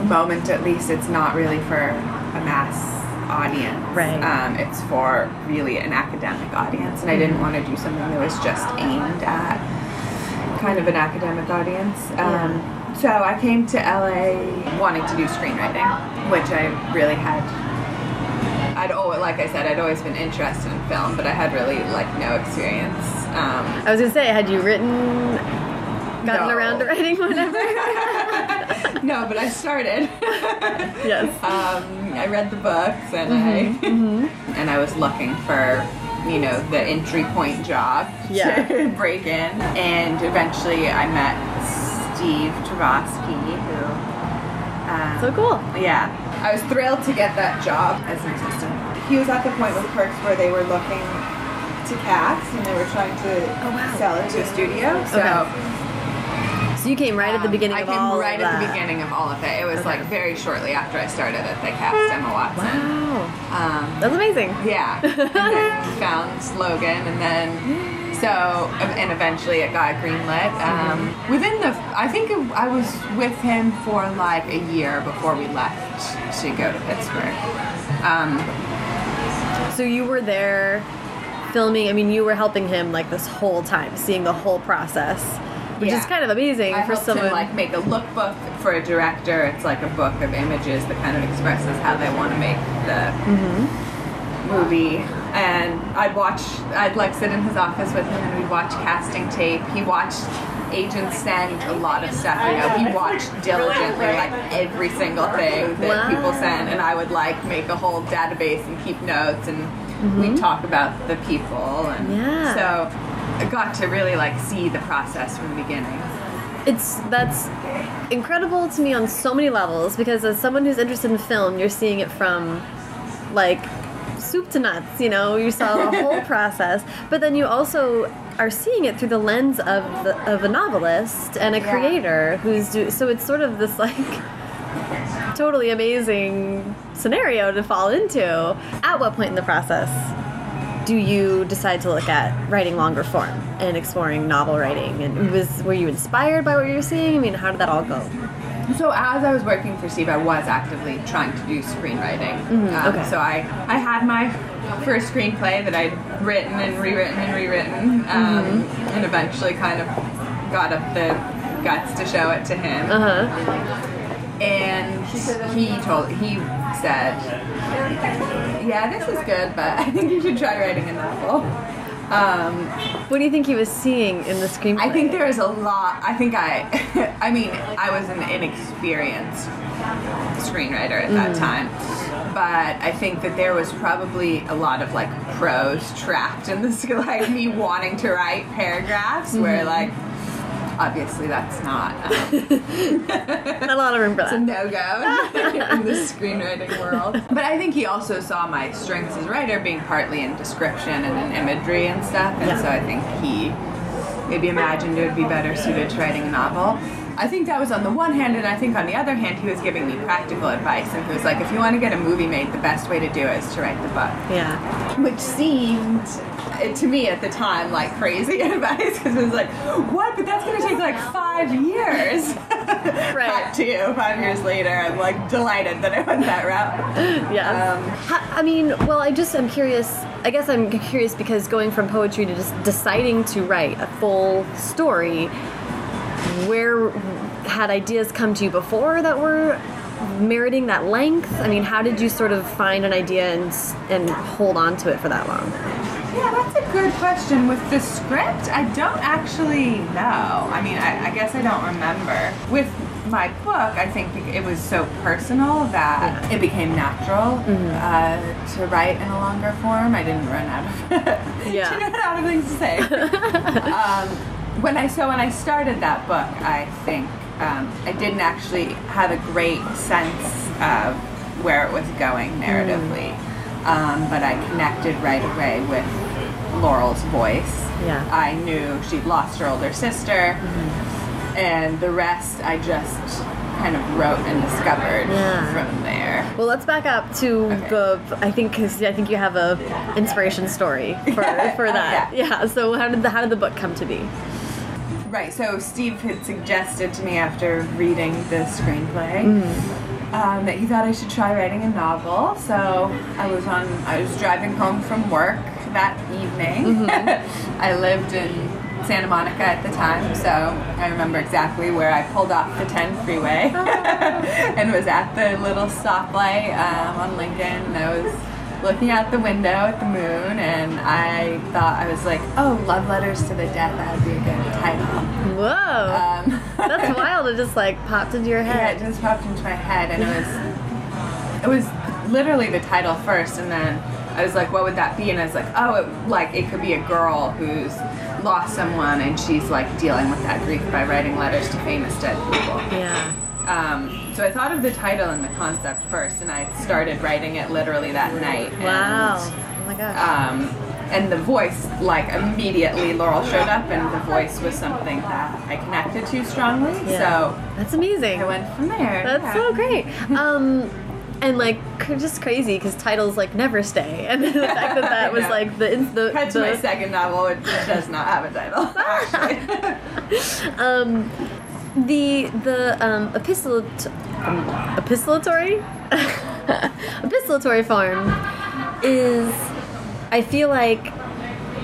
[SPEAKER 2] moment at least it's not really for a mass audience.
[SPEAKER 1] Right.
[SPEAKER 2] Um, it's for really an academic audience, and I didn't want to do something that was just aimed at kind of an academic audience. Um, So I came to LA wanting to do screenwriting, which I really had I'd always, like I said, I'd always been interested in film, but I had really like no experience. Um,
[SPEAKER 1] I was gonna say, had you written, gotten
[SPEAKER 2] No.
[SPEAKER 1] around to writing whatever?
[SPEAKER 2] no, but I started.
[SPEAKER 1] yes.
[SPEAKER 2] um, I read the books and I and I was looking for you know the entry point job
[SPEAKER 1] Yeah.
[SPEAKER 2] to break in, and eventually I met Steve Chbosky, who. Um,
[SPEAKER 1] So cool.
[SPEAKER 2] Yeah. I was thrilled to get that job as an assistant. He was at the point with Perks where they were looking to cast and they were trying to
[SPEAKER 1] Oh, wow.
[SPEAKER 2] sell it to a studio. So
[SPEAKER 1] Okay. So you came right at the
[SPEAKER 2] um,
[SPEAKER 1] beginning
[SPEAKER 2] I
[SPEAKER 1] of
[SPEAKER 2] came
[SPEAKER 1] all
[SPEAKER 2] right
[SPEAKER 1] of
[SPEAKER 2] at the beginning of all of it. It was
[SPEAKER 1] Okay.
[SPEAKER 2] like very shortly after I started that they cast Emma Watson.
[SPEAKER 1] Wow.
[SPEAKER 2] Um,
[SPEAKER 1] That's amazing.
[SPEAKER 2] yeah. and then found Logan and then so and eventually it got greenlit. Um, within the I think it, I was with him for like a year before we left to go to Pittsburgh. Um,
[SPEAKER 1] So you were there filming. I mean, you were helping him like this whole time, seeing the whole process, which is kind of amazing
[SPEAKER 2] I
[SPEAKER 1] for someone.
[SPEAKER 2] him like make a lookbook for a director. It's like a book of images that kind of expresses how they want to make the movie. And I'd watch, I'd like sit in his office with him and we'd watch casting tape. He watched agents send a lot of stuff. You know, he watched diligently like every single thing that
[SPEAKER 1] Wow.
[SPEAKER 2] people sent, and I would like make a whole database and keep notes, and we'd mm-hmm. talk about the people. And
[SPEAKER 1] Yeah.
[SPEAKER 2] so I got to really like see the process from the beginning.
[SPEAKER 1] it's that's incredible to me on so many levels because as someone who's interested in film, you're seeing it from like soup to nuts. You know, you saw the whole process, but then you also are seeing it through the lens of the, of a novelist and a
[SPEAKER 2] Yeah.
[SPEAKER 1] creator who's do, so it's sort of this like totally amazing scenario to fall into. At what point in the process do you decide to look at writing longer form and exploring novel writing? And was were you inspired by what you were seeing? I mean, how did that all go?
[SPEAKER 2] So as I was working for Steve, I was actively trying to do screenwriting. Um,
[SPEAKER 1] okay.
[SPEAKER 2] So I, I had my first screenplay that I'd written and rewritten and rewritten, um, and eventually kind of got up the guts to show it to him.
[SPEAKER 1] Uh huh.
[SPEAKER 2] And he told, he said, "Yeah, this is good, but I think you should try writing a novel." Um,
[SPEAKER 1] What do you think he was seeing in the screenplay?
[SPEAKER 2] I think there is a lot. I think I, I mean, I was an inexperienced screenwriter at that time, but I think that there was probably a lot of like prose trapped in this, like me wanting to write paragraphs where like, obviously that's not um,
[SPEAKER 1] a lot of room for that.
[SPEAKER 2] It's a no go in the screenwriting world. But I think he also saw my strengths as a writer being partly in description and in imagery and stuff, and
[SPEAKER 1] Yeah.
[SPEAKER 2] so I think he maybe imagined it would be better suited to writing a novel. I think that was on the one hand, and I think on the other hand, he was giving me practical advice, and he was like, if you want to get a movie made, the best way to do it is to write the book
[SPEAKER 1] Yeah.
[SPEAKER 2] which seemed uh, to me at the time like crazy advice because it was like, what? But that's going to take like five years.
[SPEAKER 1] Right.
[SPEAKER 2] Cut to five years later, I'm like delighted that I went that route.
[SPEAKER 1] Yeah.
[SPEAKER 2] Um,
[SPEAKER 1] I mean, well, I just I'm curious. I guess I'm curious because going from poetry to just deciding to write a full story, where had ideas come to you before that were meriting that length? I mean, how did you sort of find an idea and and hold on to it for that long?
[SPEAKER 2] Yeah, that's a good question. With the script, I don't actually know. I mean, I, I guess I don't remember. With my book, I think it was so personal that it became natural uh, to write in a longer form. I didn't run out of
[SPEAKER 1] Yeah.
[SPEAKER 2] out of things to say. um, when I so when I started that book, I think um, I didn't actually have a great sense of where it was going narratively, um, but I connected right away with Laurel's voice.
[SPEAKER 1] Yeah.
[SPEAKER 2] I knew she'd lost her older sister, and the rest I just kind of wrote and discovered
[SPEAKER 1] Yeah.
[SPEAKER 2] from there.
[SPEAKER 1] Well, let's back up to
[SPEAKER 2] Okay.
[SPEAKER 1] the. I think because I think you have a inspiration story for for
[SPEAKER 2] Oh,
[SPEAKER 1] that.
[SPEAKER 2] yeah.
[SPEAKER 1] yeah. So how did the how did the book come to be?
[SPEAKER 2] Right, so Steve had suggested to me after reading the screenplay um, that he thought I should try writing a novel. So I was on, I was driving home from work that evening. I lived in Santa Monica at the time, so I remember exactly where I pulled off the 10 freeway and was at the little stoplight um, on Lincoln. And I was looking out the window at the moon, and I thought, I was like, oh, Love Letters to the dead. that would be a good title.
[SPEAKER 1] Whoa,
[SPEAKER 2] Um,
[SPEAKER 1] that's wild! It just like popped into your head.
[SPEAKER 2] Yeah, it just popped into my head, and it was, it was literally the title first, and then I was like, what would that be? And I was like, oh, it, like it could be a girl who's lost someone, and she's like dealing with that grief by writing letters to famous dead people.
[SPEAKER 1] Yeah.
[SPEAKER 2] Um, so I thought of the title and the concept first, and I started writing it literally that night. and,
[SPEAKER 1] Wow. Oh my gosh.
[SPEAKER 2] um, and the voice, like immediately, Laurel showed up, and the voice was something that I connected to strongly.
[SPEAKER 1] Yeah.
[SPEAKER 2] So
[SPEAKER 1] That's amazing.
[SPEAKER 2] I went from there.
[SPEAKER 1] That's
[SPEAKER 2] yeah.
[SPEAKER 1] so great. Um, and like just crazy because titles like never stay, and the fact that that was like the the,
[SPEAKER 2] Cut to my second novel, which does not have a title. Actually.
[SPEAKER 1] um the the um epistolat um, epistolatory epistolatory form is I feel like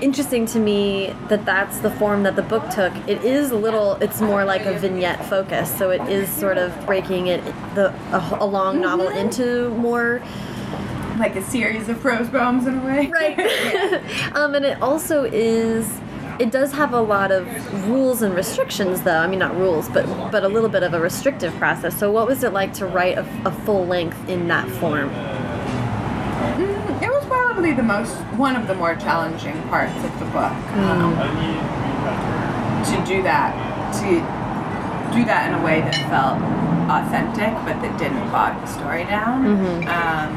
[SPEAKER 1] interesting to me that that's the form that the book took. It is a little. It's more like a vignette focus, so it is sort of breaking it the a, a long novel into more
[SPEAKER 2] like a series of prose poems in a way.
[SPEAKER 1] right. Um, and it also is. It does have a lot of rules and restrictions, though. I mean, not rules, but but a little bit of a restrictive process. So, what was it like to write a, a full length in that form?
[SPEAKER 2] Mm, It was probably the most one of the more challenging parts of the book. Um, to do that, to do that in a way that felt authentic, but that didn't bog the story down. Um,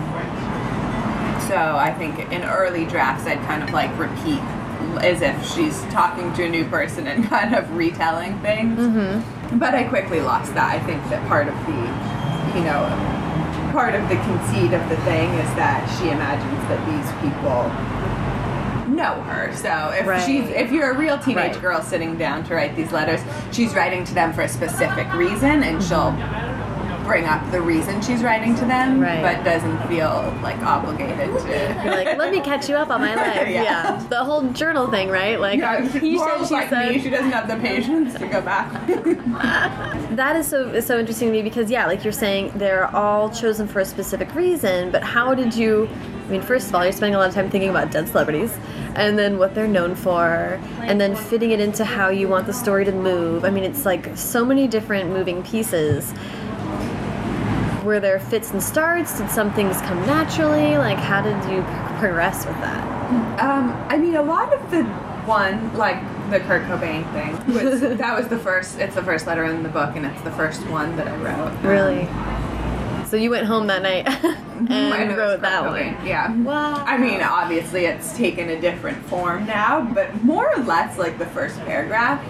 [SPEAKER 2] so I think in early drafts, I'd kind of like repeat as if she's talking to a new person and kind of retelling things. Mm-hmm. But I quickly lost that. I think that part of the, you know, part of the conceit of the thing is that she imagines that these people know her. So if
[SPEAKER 1] Right.
[SPEAKER 2] she's if you're a real teenage
[SPEAKER 1] Right.
[SPEAKER 2] girl sitting down to write these letters, she's writing to them for a specific reason and she'll bring up the reason she's writing to them,
[SPEAKER 1] Right.
[SPEAKER 2] but doesn't feel like obligated to
[SPEAKER 1] You're like, let me catch you up on my life.
[SPEAKER 2] Yeah.
[SPEAKER 1] yeah. The whole journal thing, right? Like,
[SPEAKER 2] Yeah,
[SPEAKER 1] he said, she
[SPEAKER 2] like
[SPEAKER 1] said.
[SPEAKER 2] me, she doesn't have the patience to go back.
[SPEAKER 1] That is so is so interesting to me because yeah, like you're saying, they're all chosen for a specific reason. But how did you? I mean, first of all, you're spending a lot of time thinking about dead celebrities, and then what they're known for, and then fitting it into how you want the story to move. I mean, it's like so many different moving pieces. Were there fits and starts? Did some things come naturally? Like, how did you progress with that?
[SPEAKER 2] Um, I mean, a lot of the one, like the Kurt Cobain thing, was that was the first. It's the first letter in the book, and it's the first one that I wrote. Um,
[SPEAKER 1] Really? So you went home that night and wrote that
[SPEAKER 2] Cobain,
[SPEAKER 1] one.
[SPEAKER 2] Yeah.
[SPEAKER 1] Wow.
[SPEAKER 2] I mean, obviously, it's taken a different form now, but more or less, like the first paragraph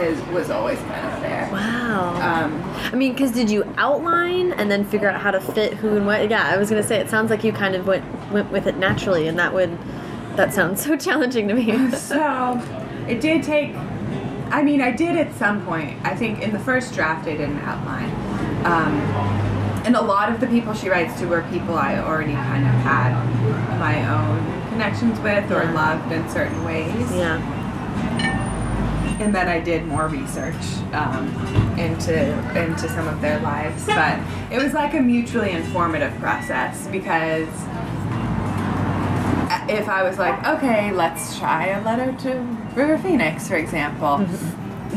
[SPEAKER 2] is was always kind of there.
[SPEAKER 1] Wow.
[SPEAKER 2] Um,
[SPEAKER 1] I mean, because did you outline and then figure out how to fit who and what? Yeah, I was gonna say it sounds like you kind of went went with it naturally, and that would that sounds so challenging to me.
[SPEAKER 2] So it did take. I mean, I did at some point. I think in the first draft, I didn't outline. Um, and a lot of the people she writes to were people I already kind of had my own connections with or loved in certain ways.
[SPEAKER 1] yeah.
[SPEAKER 2] And then I did more research um, into into some of their lives, but it was like a mutually informative process because if I was like, okay, let's try a letter to River Phoenix, for example,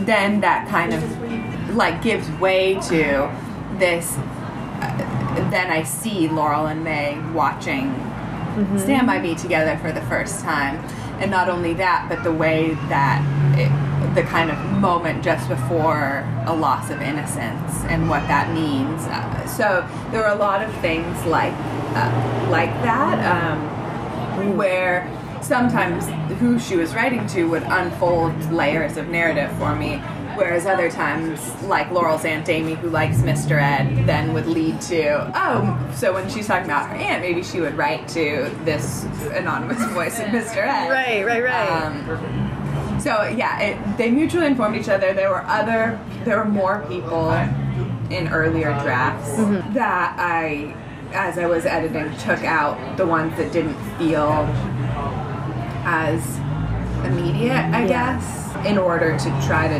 [SPEAKER 2] then that kind of like gives way to this. Uh, then I see Laurel and May watching Stand By Me together for the first time. And not only that, but the way that it, the kind of moment just before a loss of innocence and what that means. Uh, so there were a lot of things like uh, like that um, where sometimes who she was writing to would unfold layers of narrative for me. Whereas other times, like Laurel's Aunt Amy, who likes Mr. Ed, then would lead to, oh, so when she's talking about her aunt, maybe she would write to this anonymous voice of Mr. Ed.
[SPEAKER 1] Right, right, right.
[SPEAKER 2] Um, so yeah, it, they mutually informed each other. There were other, there were more people in earlier drafts
[SPEAKER 1] Mm-hmm.
[SPEAKER 2] that I, as I was editing, took out the ones that didn't feel as immediate, I
[SPEAKER 1] Yeah.
[SPEAKER 2] guess, in order to try to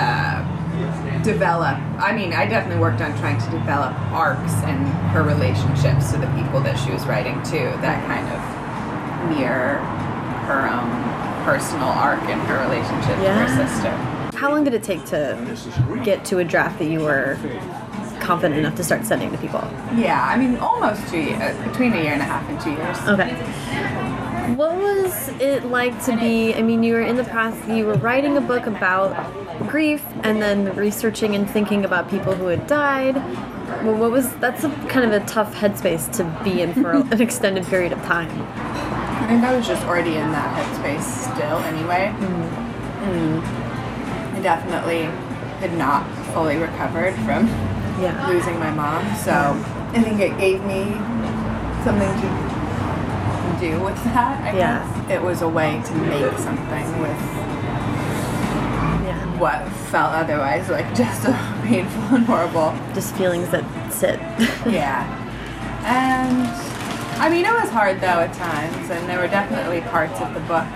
[SPEAKER 2] uh, develop. I mean, I definitely worked on trying to develop arcs and her relationships to the people that she was writing to that kind of mirror her own personal arc in her relationship with her sister.
[SPEAKER 1] How long did it take to get to a draft that you were confident enough to start sending to people?
[SPEAKER 2] Yeah, I mean, almost two years, uh, between a year and a half and two years.
[SPEAKER 1] Okay. What was it like to be? I mean, you were in the process. You were writing a book about grief, and then researching and thinking about people who had died. Well, what was? That's a kind of a tough headspace to be in for an extended period of time.
[SPEAKER 2] I think I was just already in that headspace still anyway. Mm. I definitely had not fully recovered from
[SPEAKER 1] Yeah.
[SPEAKER 2] losing my mom, so I think it gave me something to do with that. I
[SPEAKER 1] Yeah.
[SPEAKER 2] guess it was a way to make something with
[SPEAKER 1] Yeah.
[SPEAKER 2] what felt otherwise like just so painful and horrible.
[SPEAKER 1] Just feelings that sit.
[SPEAKER 2] Yeah. And I mean, it was hard though at times, and there were definitely parts of the book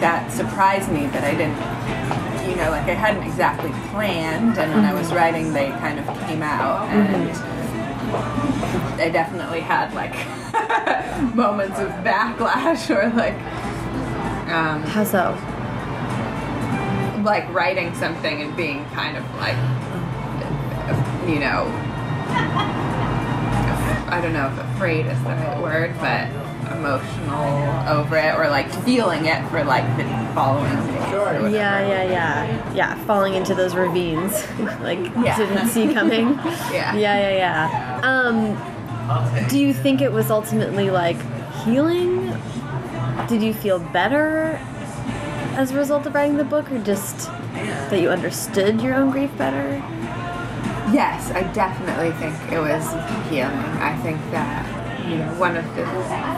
[SPEAKER 2] that surprised me that I didn't, you know, like I hadn't exactly planned, and when I was writing, they kind of came out, and I definitely had like moments of backlash or like, um,
[SPEAKER 1] How so?
[SPEAKER 2] like writing something and being kind of like, you know, I don't know if afraid is the right word, but emotional over it or like feeling it for like the following days. or whatever.
[SPEAKER 1] Yeah, yeah, yeah. Yeah, falling into those ravines like
[SPEAKER 2] Yeah.
[SPEAKER 1] didn't see coming.
[SPEAKER 2] Yeah.
[SPEAKER 1] Yeah, yeah, yeah. Um do you think it was ultimately like healing? Did you feel better as a result of writing the book or just that you understood your own grief better?
[SPEAKER 2] Yes, I definitely think it was healing. I think that you know one of the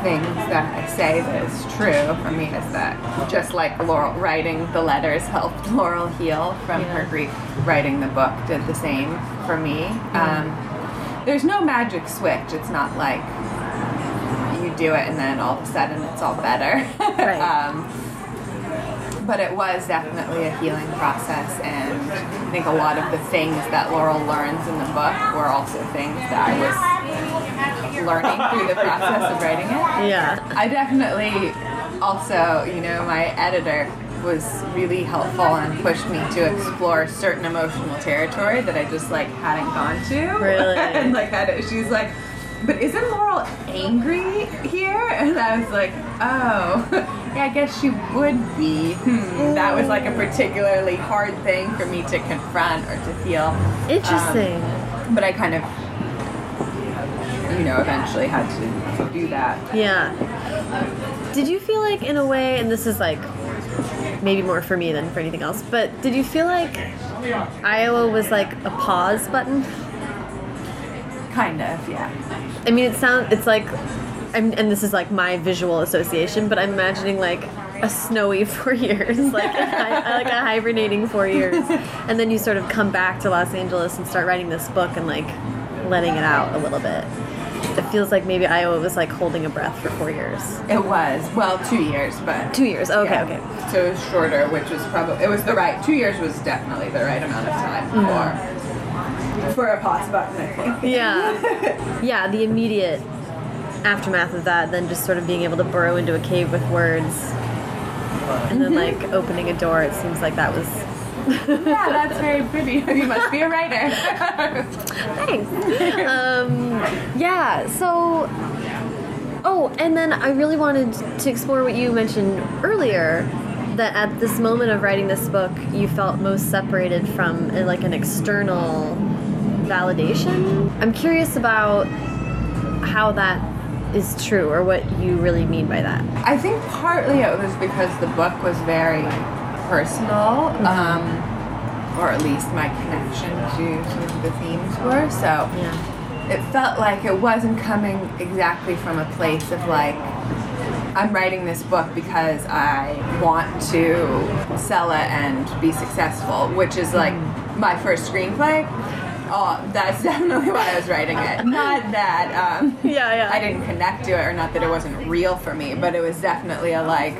[SPEAKER 2] things that I say that is true for me is that just like Laurel writing the letters helped Laurel heal from her grief, writing the book did the same for me. Um, there's no magic switch. It's not like you do it and then all of a sudden it's all better.
[SPEAKER 1] Right.
[SPEAKER 2] um, but it was definitely a healing process and I think a lot of the things that Laurel learns in the book were also things that I was learning through the process of writing it.
[SPEAKER 1] Yeah.
[SPEAKER 2] I definitely also, you know, my editor was really helpful and pushed me to explore certain emotional territory that I just like hadn't gone to.
[SPEAKER 1] Really?
[SPEAKER 2] and like had it, she's like, but isn't Laurel angry here? And I was like, oh, yeah, I guess she would be. Hmm. That was like a particularly hard thing for me to confront or to feel.
[SPEAKER 1] Interesting.
[SPEAKER 2] Um, but I kind of, you know, eventually had to, to do that.
[SPEAKER 1] Yeah. Did you feel like, in a way, and this is like maybe more for me than for anything else, but did you feel like Iowa was like a pause button?
[SPEAKER 2] Kind of, yeah.
[SPEAKER 1] I mean, it sounds, it's like, I'm, and this is like my visual association, but I'm imagining like a snowy four years, like a, like a hibernating four years, and then you sort of come back to Los Angeles and start writing this book and like letting it out a little bit. It feels like maybe Iowa was like holding a breath for four years.
[SPEAKER 2] It was well two years, but
[SPEAKER 1] Two years. Okay,
[SPEAKER 2] yeah.
[SPEAKER 1] okay.
[SPEAKER 2] So it was shorter, which was probably it was the right two years was definitely the right amount of time
[SPEAKER 1] Mm-hmm.
[SPEAKER 2] for for a pause button. I think.
[SPEAKER 1] Yeah. yeah, the immediate aftermath of that, then just sort of being able to burrow into a cave with words. And then like opening a door, it seems like that was
[SPEAKER 2] yeah, that's very pretty. You must be a writer.
[SPEAKER 1] Thanks. um, yeah, so Oh, and then I really wanted to explore what you mentioned earlier that at this moment of writing this book, you felt most separated from like an external validation. I'm curious about how that is true or what you really mean by that.
[SPEAKER 2] I think partly it was because the book was very personal, um, or at least my connection to sort of the themes were. So
[SPEAKER 1] Yeah.
[SPEAKER 2] it felt like it wasn't coming exactly from a place of like I'm writing this book because I want to sell it and be successful, which is like my first screenplay. Oh, that's definitely why I was writing it. Not that um,
[SPEAKER 1] Yeah, yeah.
[SPEAKER 2] I didn't connect to it, or not that it wasn't real for me, but it was definitely a like.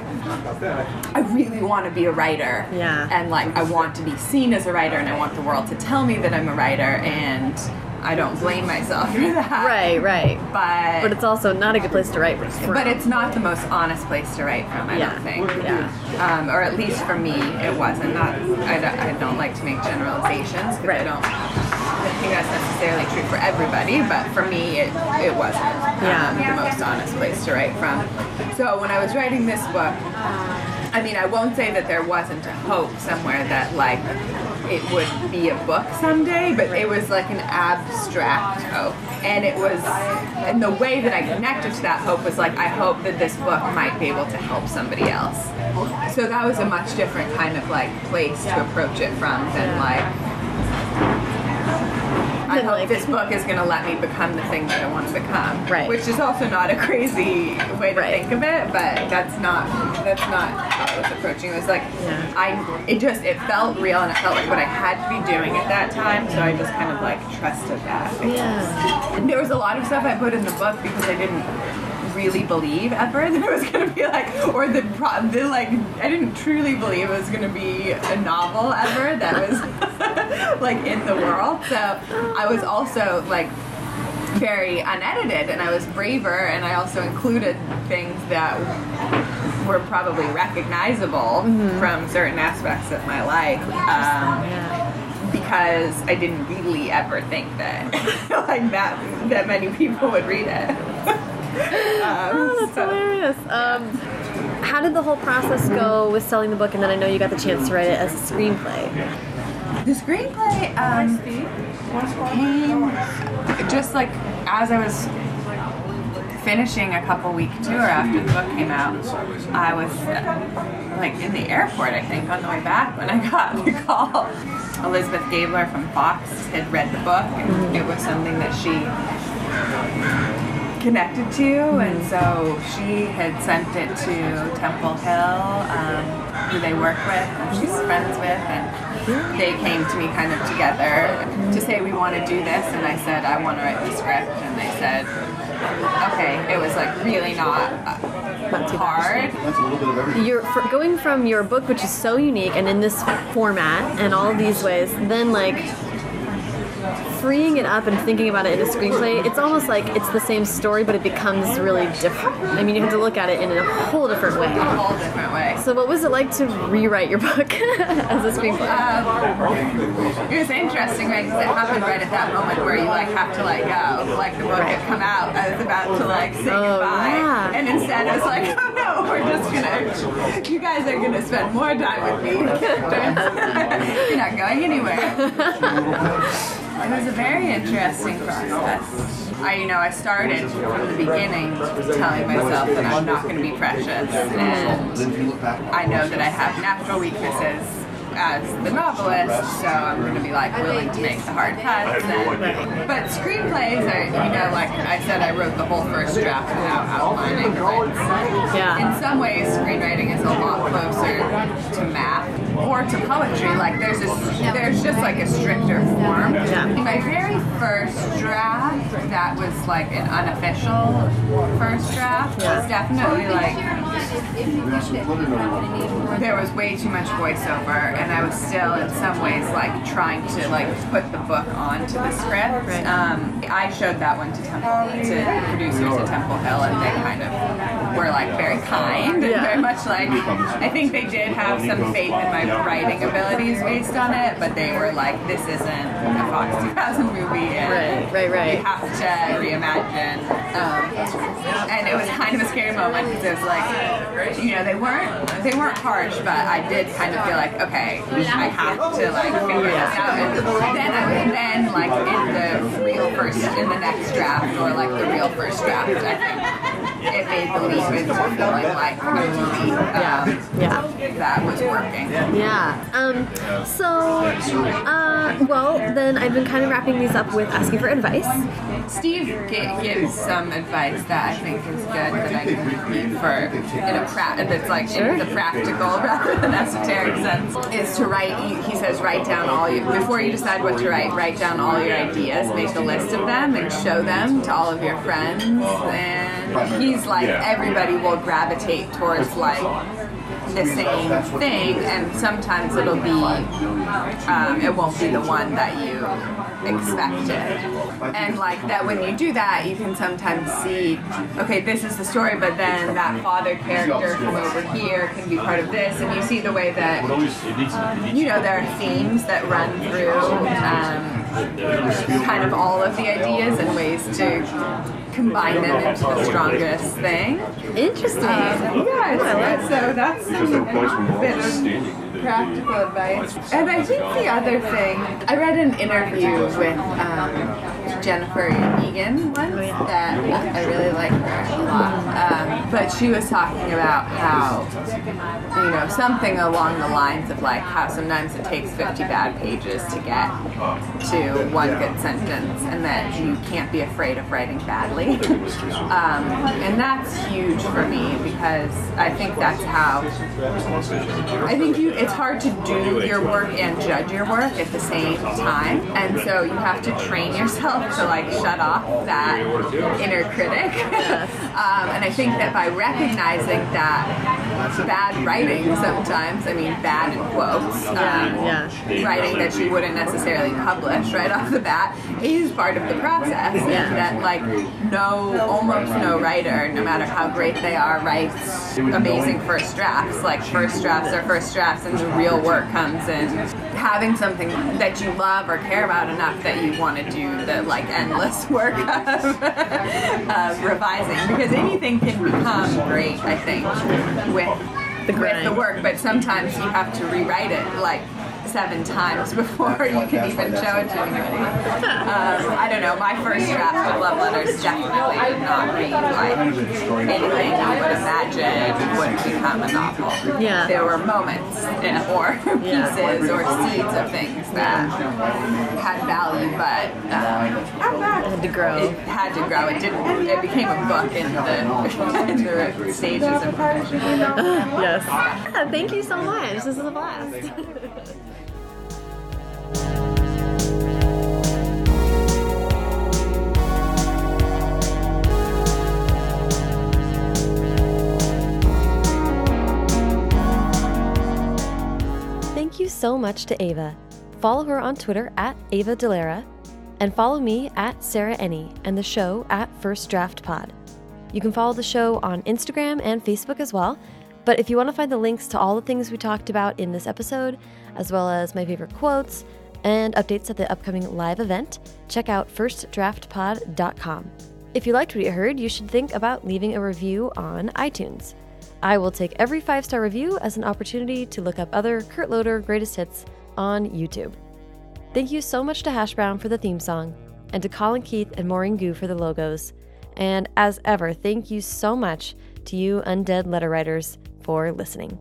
[SPEAKER 2] I really want to be a writer.
[SPEAKER 1] Yeah.
[SPEAKER 2] And like, I want to be seen as a writer, and I want the world to tell me that I'm a writer, and I don't blame myself for that.
[SPEAKER 1] Right, right.
[SPEAKER 2] But
[SPEAKER 1] But it's also not a good place to write from.
[SPEAKER 2] but it's not the most honest place to write from, I
[SPEAKER 1] Yeah.
[SPEAKER 2] don't think.
[SPEAKER 1] Yeah.
[SPEAKER 2] Um, or at least for me, it wasn't. Not. I don't, I don't like to make generalizations because I
[SPEAKER 1] Right.
[SPEAKER 2] don't. I think that's necessarily true for everybody, but for me, it it wasn't um, the most honest place to write from. So when I was writing this book, I mean, I won't say that there wasn't a hope somewhere that like it would be a book someday, but it was like an abstract hope. And it was, and the way that I connected to that hope was like, I hope that this book might be able to help somebody else. So that was a much different kind of like place to approach it from than like, I hope
[SPEAKER 1] like-
[SPEAKER 2] this book is going to let me become the thing that I want to become.
[SPEAKER 1] Right.
[SPEAKER 2] Which is also not a crazy way to
[SPEAKER 1] Right.
[SPEAKER 2] think of it, but that's not that's not how I was approaching it. It was like
[SPEAKER 1] Yeah.
[SPEAKER 2] I it just it felt real and it felt like what I had to be doing at that time, so I just kind of like trusted that.
[SPEAKER 1] Yeah.
[SPEAKER 2] And there was a lot of stuff I put in the book because I didn't really believe ever that it was going to be like, or the, the like, I didn't truly believe it was going to be a novel ever that was like in the world. So I was also like very unedited and I was braver and I also included things that were probably recognizable from certain aspects of my life. Um, because I didn't really ever think that like that that many people would read it. um,
[SPEAKER 1] Oh, that's
[SPEAKER 2] so-
[SPEAKER 1] hilarious. Um, how did the whole process go with selling the book? And then I know you got the chance to write it as a screenplay.
[SPEAKER 2] The screenplay um, came just like as I was finishing a couple week tour after the book came out. I was uh, like in the airport, I think, on the way back when I got the call. Elizabeth Gabler from Fox had read the book, and it was something that she connected to, and so she had sent it to Temple Hill, um, who they work with, and she's friends with, and they came to me kind of together to say we want to do this, and I said I want to write the script, and they said, okay, it was like really not uh, hard.
[SPEAKER 4] That's a little bit of everything.
[SPEAKER 1] You're for going from your book, which is so unique and in this format and all these ways, then like freeing it up and thinking about it in a screenplay. It's almost like it's the same story, but it becomes really different. I mean, you have to look at it in a whole different
[SPEAKER 2] A
[SPEAKER 1] way.
[SPEAKER 2] whole different way.
[SPEAKER 1] So, what was it like to rewrite your book as a screenplay?
[SPEAKER 2] Um, it was interesting, right? Because it happened right at that moment where you like have to let go. Like the book had come out, I was about to like say
[SPEAKER 1] Oh,
[SPEAKER 2] goodbye,
[SPEAKER 1] yeah.
[SPEAKER 2] and instead I was like, oh no, we're just gonna, you guys are gonna spend more time with me. You're not going anywhere. It was a very interesting process. I, you know, I started from the beginning telling myself that I'm not going to be precious, and
[SPEAKER 4] Then if you look back,
[SPEAKER 2] I know that I have natural weaknesses as the novelist, so I'm going to be like willing to make the hard cuts. And, but screenplays are, you know, like I said, I wrote the whole first draft without outlining.
[SPEAKER 1] Yeah.
[SPEAKER 2] in some ways, screenwriting is a lot closer to math or to poetry. Like there's a, there's just like a stricter form.
[SPEAKER 1] Yeah.
[SPEAKER 2] My very first draft, that was like an unofficial first draft, was definitely like
[SPEAKER 4] we also put in a
[SPEAKER 2] there was way too much voiceover and i was still in some ways like trying to like put the book onto the script. Um, i showed that one to temple to producers at temple hill and they kind of were like very kind and very much like i think they did have some faith in my writing abilities based on it but they were like this isn't a fox 2000 movie and
[SPEAKER 1] Right, right, right.
[SPEAKER 2] you have to reimagine. Um, and it was kind of a scary moment because it was like you know they weren't they weren't harsh but I did kind of feel like okay I have to like figure this out and then then like in the real first in the next draft or like the real first draft I think it made the leap into feeling like a movie um,
[SPEAKER 1] Yeah.
[SPEAKER 2] that was working
[SPEAKER 1] Yeah. Um, so, uh, well, then I've been kind of wrapping these up with asking for advice.
[SPEAKER 2] Steve gives some advice that I think is good that I can repeat for in a pra- that's like in the practical rather than esoteric sense is to write. He, he says write down all you before you decide what to write. Write down all your ideas, make a list of them, and show them to all of your friends. And he's like everybody will gravitate towards like the same thing, and sometimes it'll be um, it won't be the one that you expected. And like that, when you do that, you can sometimes see, okay, this is the story, but then that father character from over here can be part of this, and you see the way that you know there are themes that run through. Um, kind of all of the ideas and ways to combine them into the strongest thing.
[SPEAKER 1] Interesting.
[SPEAKER 2] Um, yeah, it's- so that's some bit of practical advice. And I think the other thing, I read an interview with um, Jennifer Egan once that I really like her a lot. Um, but she was talking about how, you know, something along the lines of like how sometimes it takes 50 bad pages to get to one good sentence and that you can't be afraid of writing badly. um, and that's huge for me because I think that's how I think you it's hard to do your work and judge your work at the same time. And so you have to train yourself to like shut off that inner critic. um, and I think that by recognizing that bad writing sometimes, I mean bad in quotes, um,
[SPEAKER 1] yeah.
[SPEAKER 2] writing that you wouldn't necessarily publish right off the bat is part of the process.
[SPEAKER 1] Yeah.
[SPEAKER 2] And that like no, almost no writer, no matter how great they are, writes amazing first drafts. Like first drafts are first drafts and the real work comes in. Having something that you love or care about enough that you want to do the like endless work of, of revising. Because anything can become great I think with
[SPEAKER 1] The
[SPEAKER 2] with the work but sometimes you have to rewrite it like seven times before you can even show it to anybody um, I don't know my first draft of love letters definitely did not read like anything you would imagine would become a novel
[SPEAKER 1] Yeah.
[SPEAKER 2] there were moments in, or pieces or seeds of things that had value, but um,
[SPEAKER 1] Had to grow.
[SPEAKER 2] it had to grow. It didn't. It became a book in the in the stages of progression.
[SPEAKER 1] Yes. Yeah, thank you so much. This is a blast. You so much to Ava. Follow her on Twitter at Ava Dellaira and follow me at Sarah Enni and the show at First Draft Pod. You can follow the show on Instagram and Facebook as well. But if you want to find the links to all the things we talked about in this episode, as well as my favorite quotes and updates at the upcoming live event, check out firstdraftpod.com. If you liked what you heard, you should think about leaving a review on iTunes. I will take every five star review as an opportunity to look up other Kurt Loder greatest hits on YouTube. Thank you so much to Hash Brown for the theme song, and to Colin Keith and Maurene Goo for the logos. And as ever, thank you so much to you undead letter writers for listening.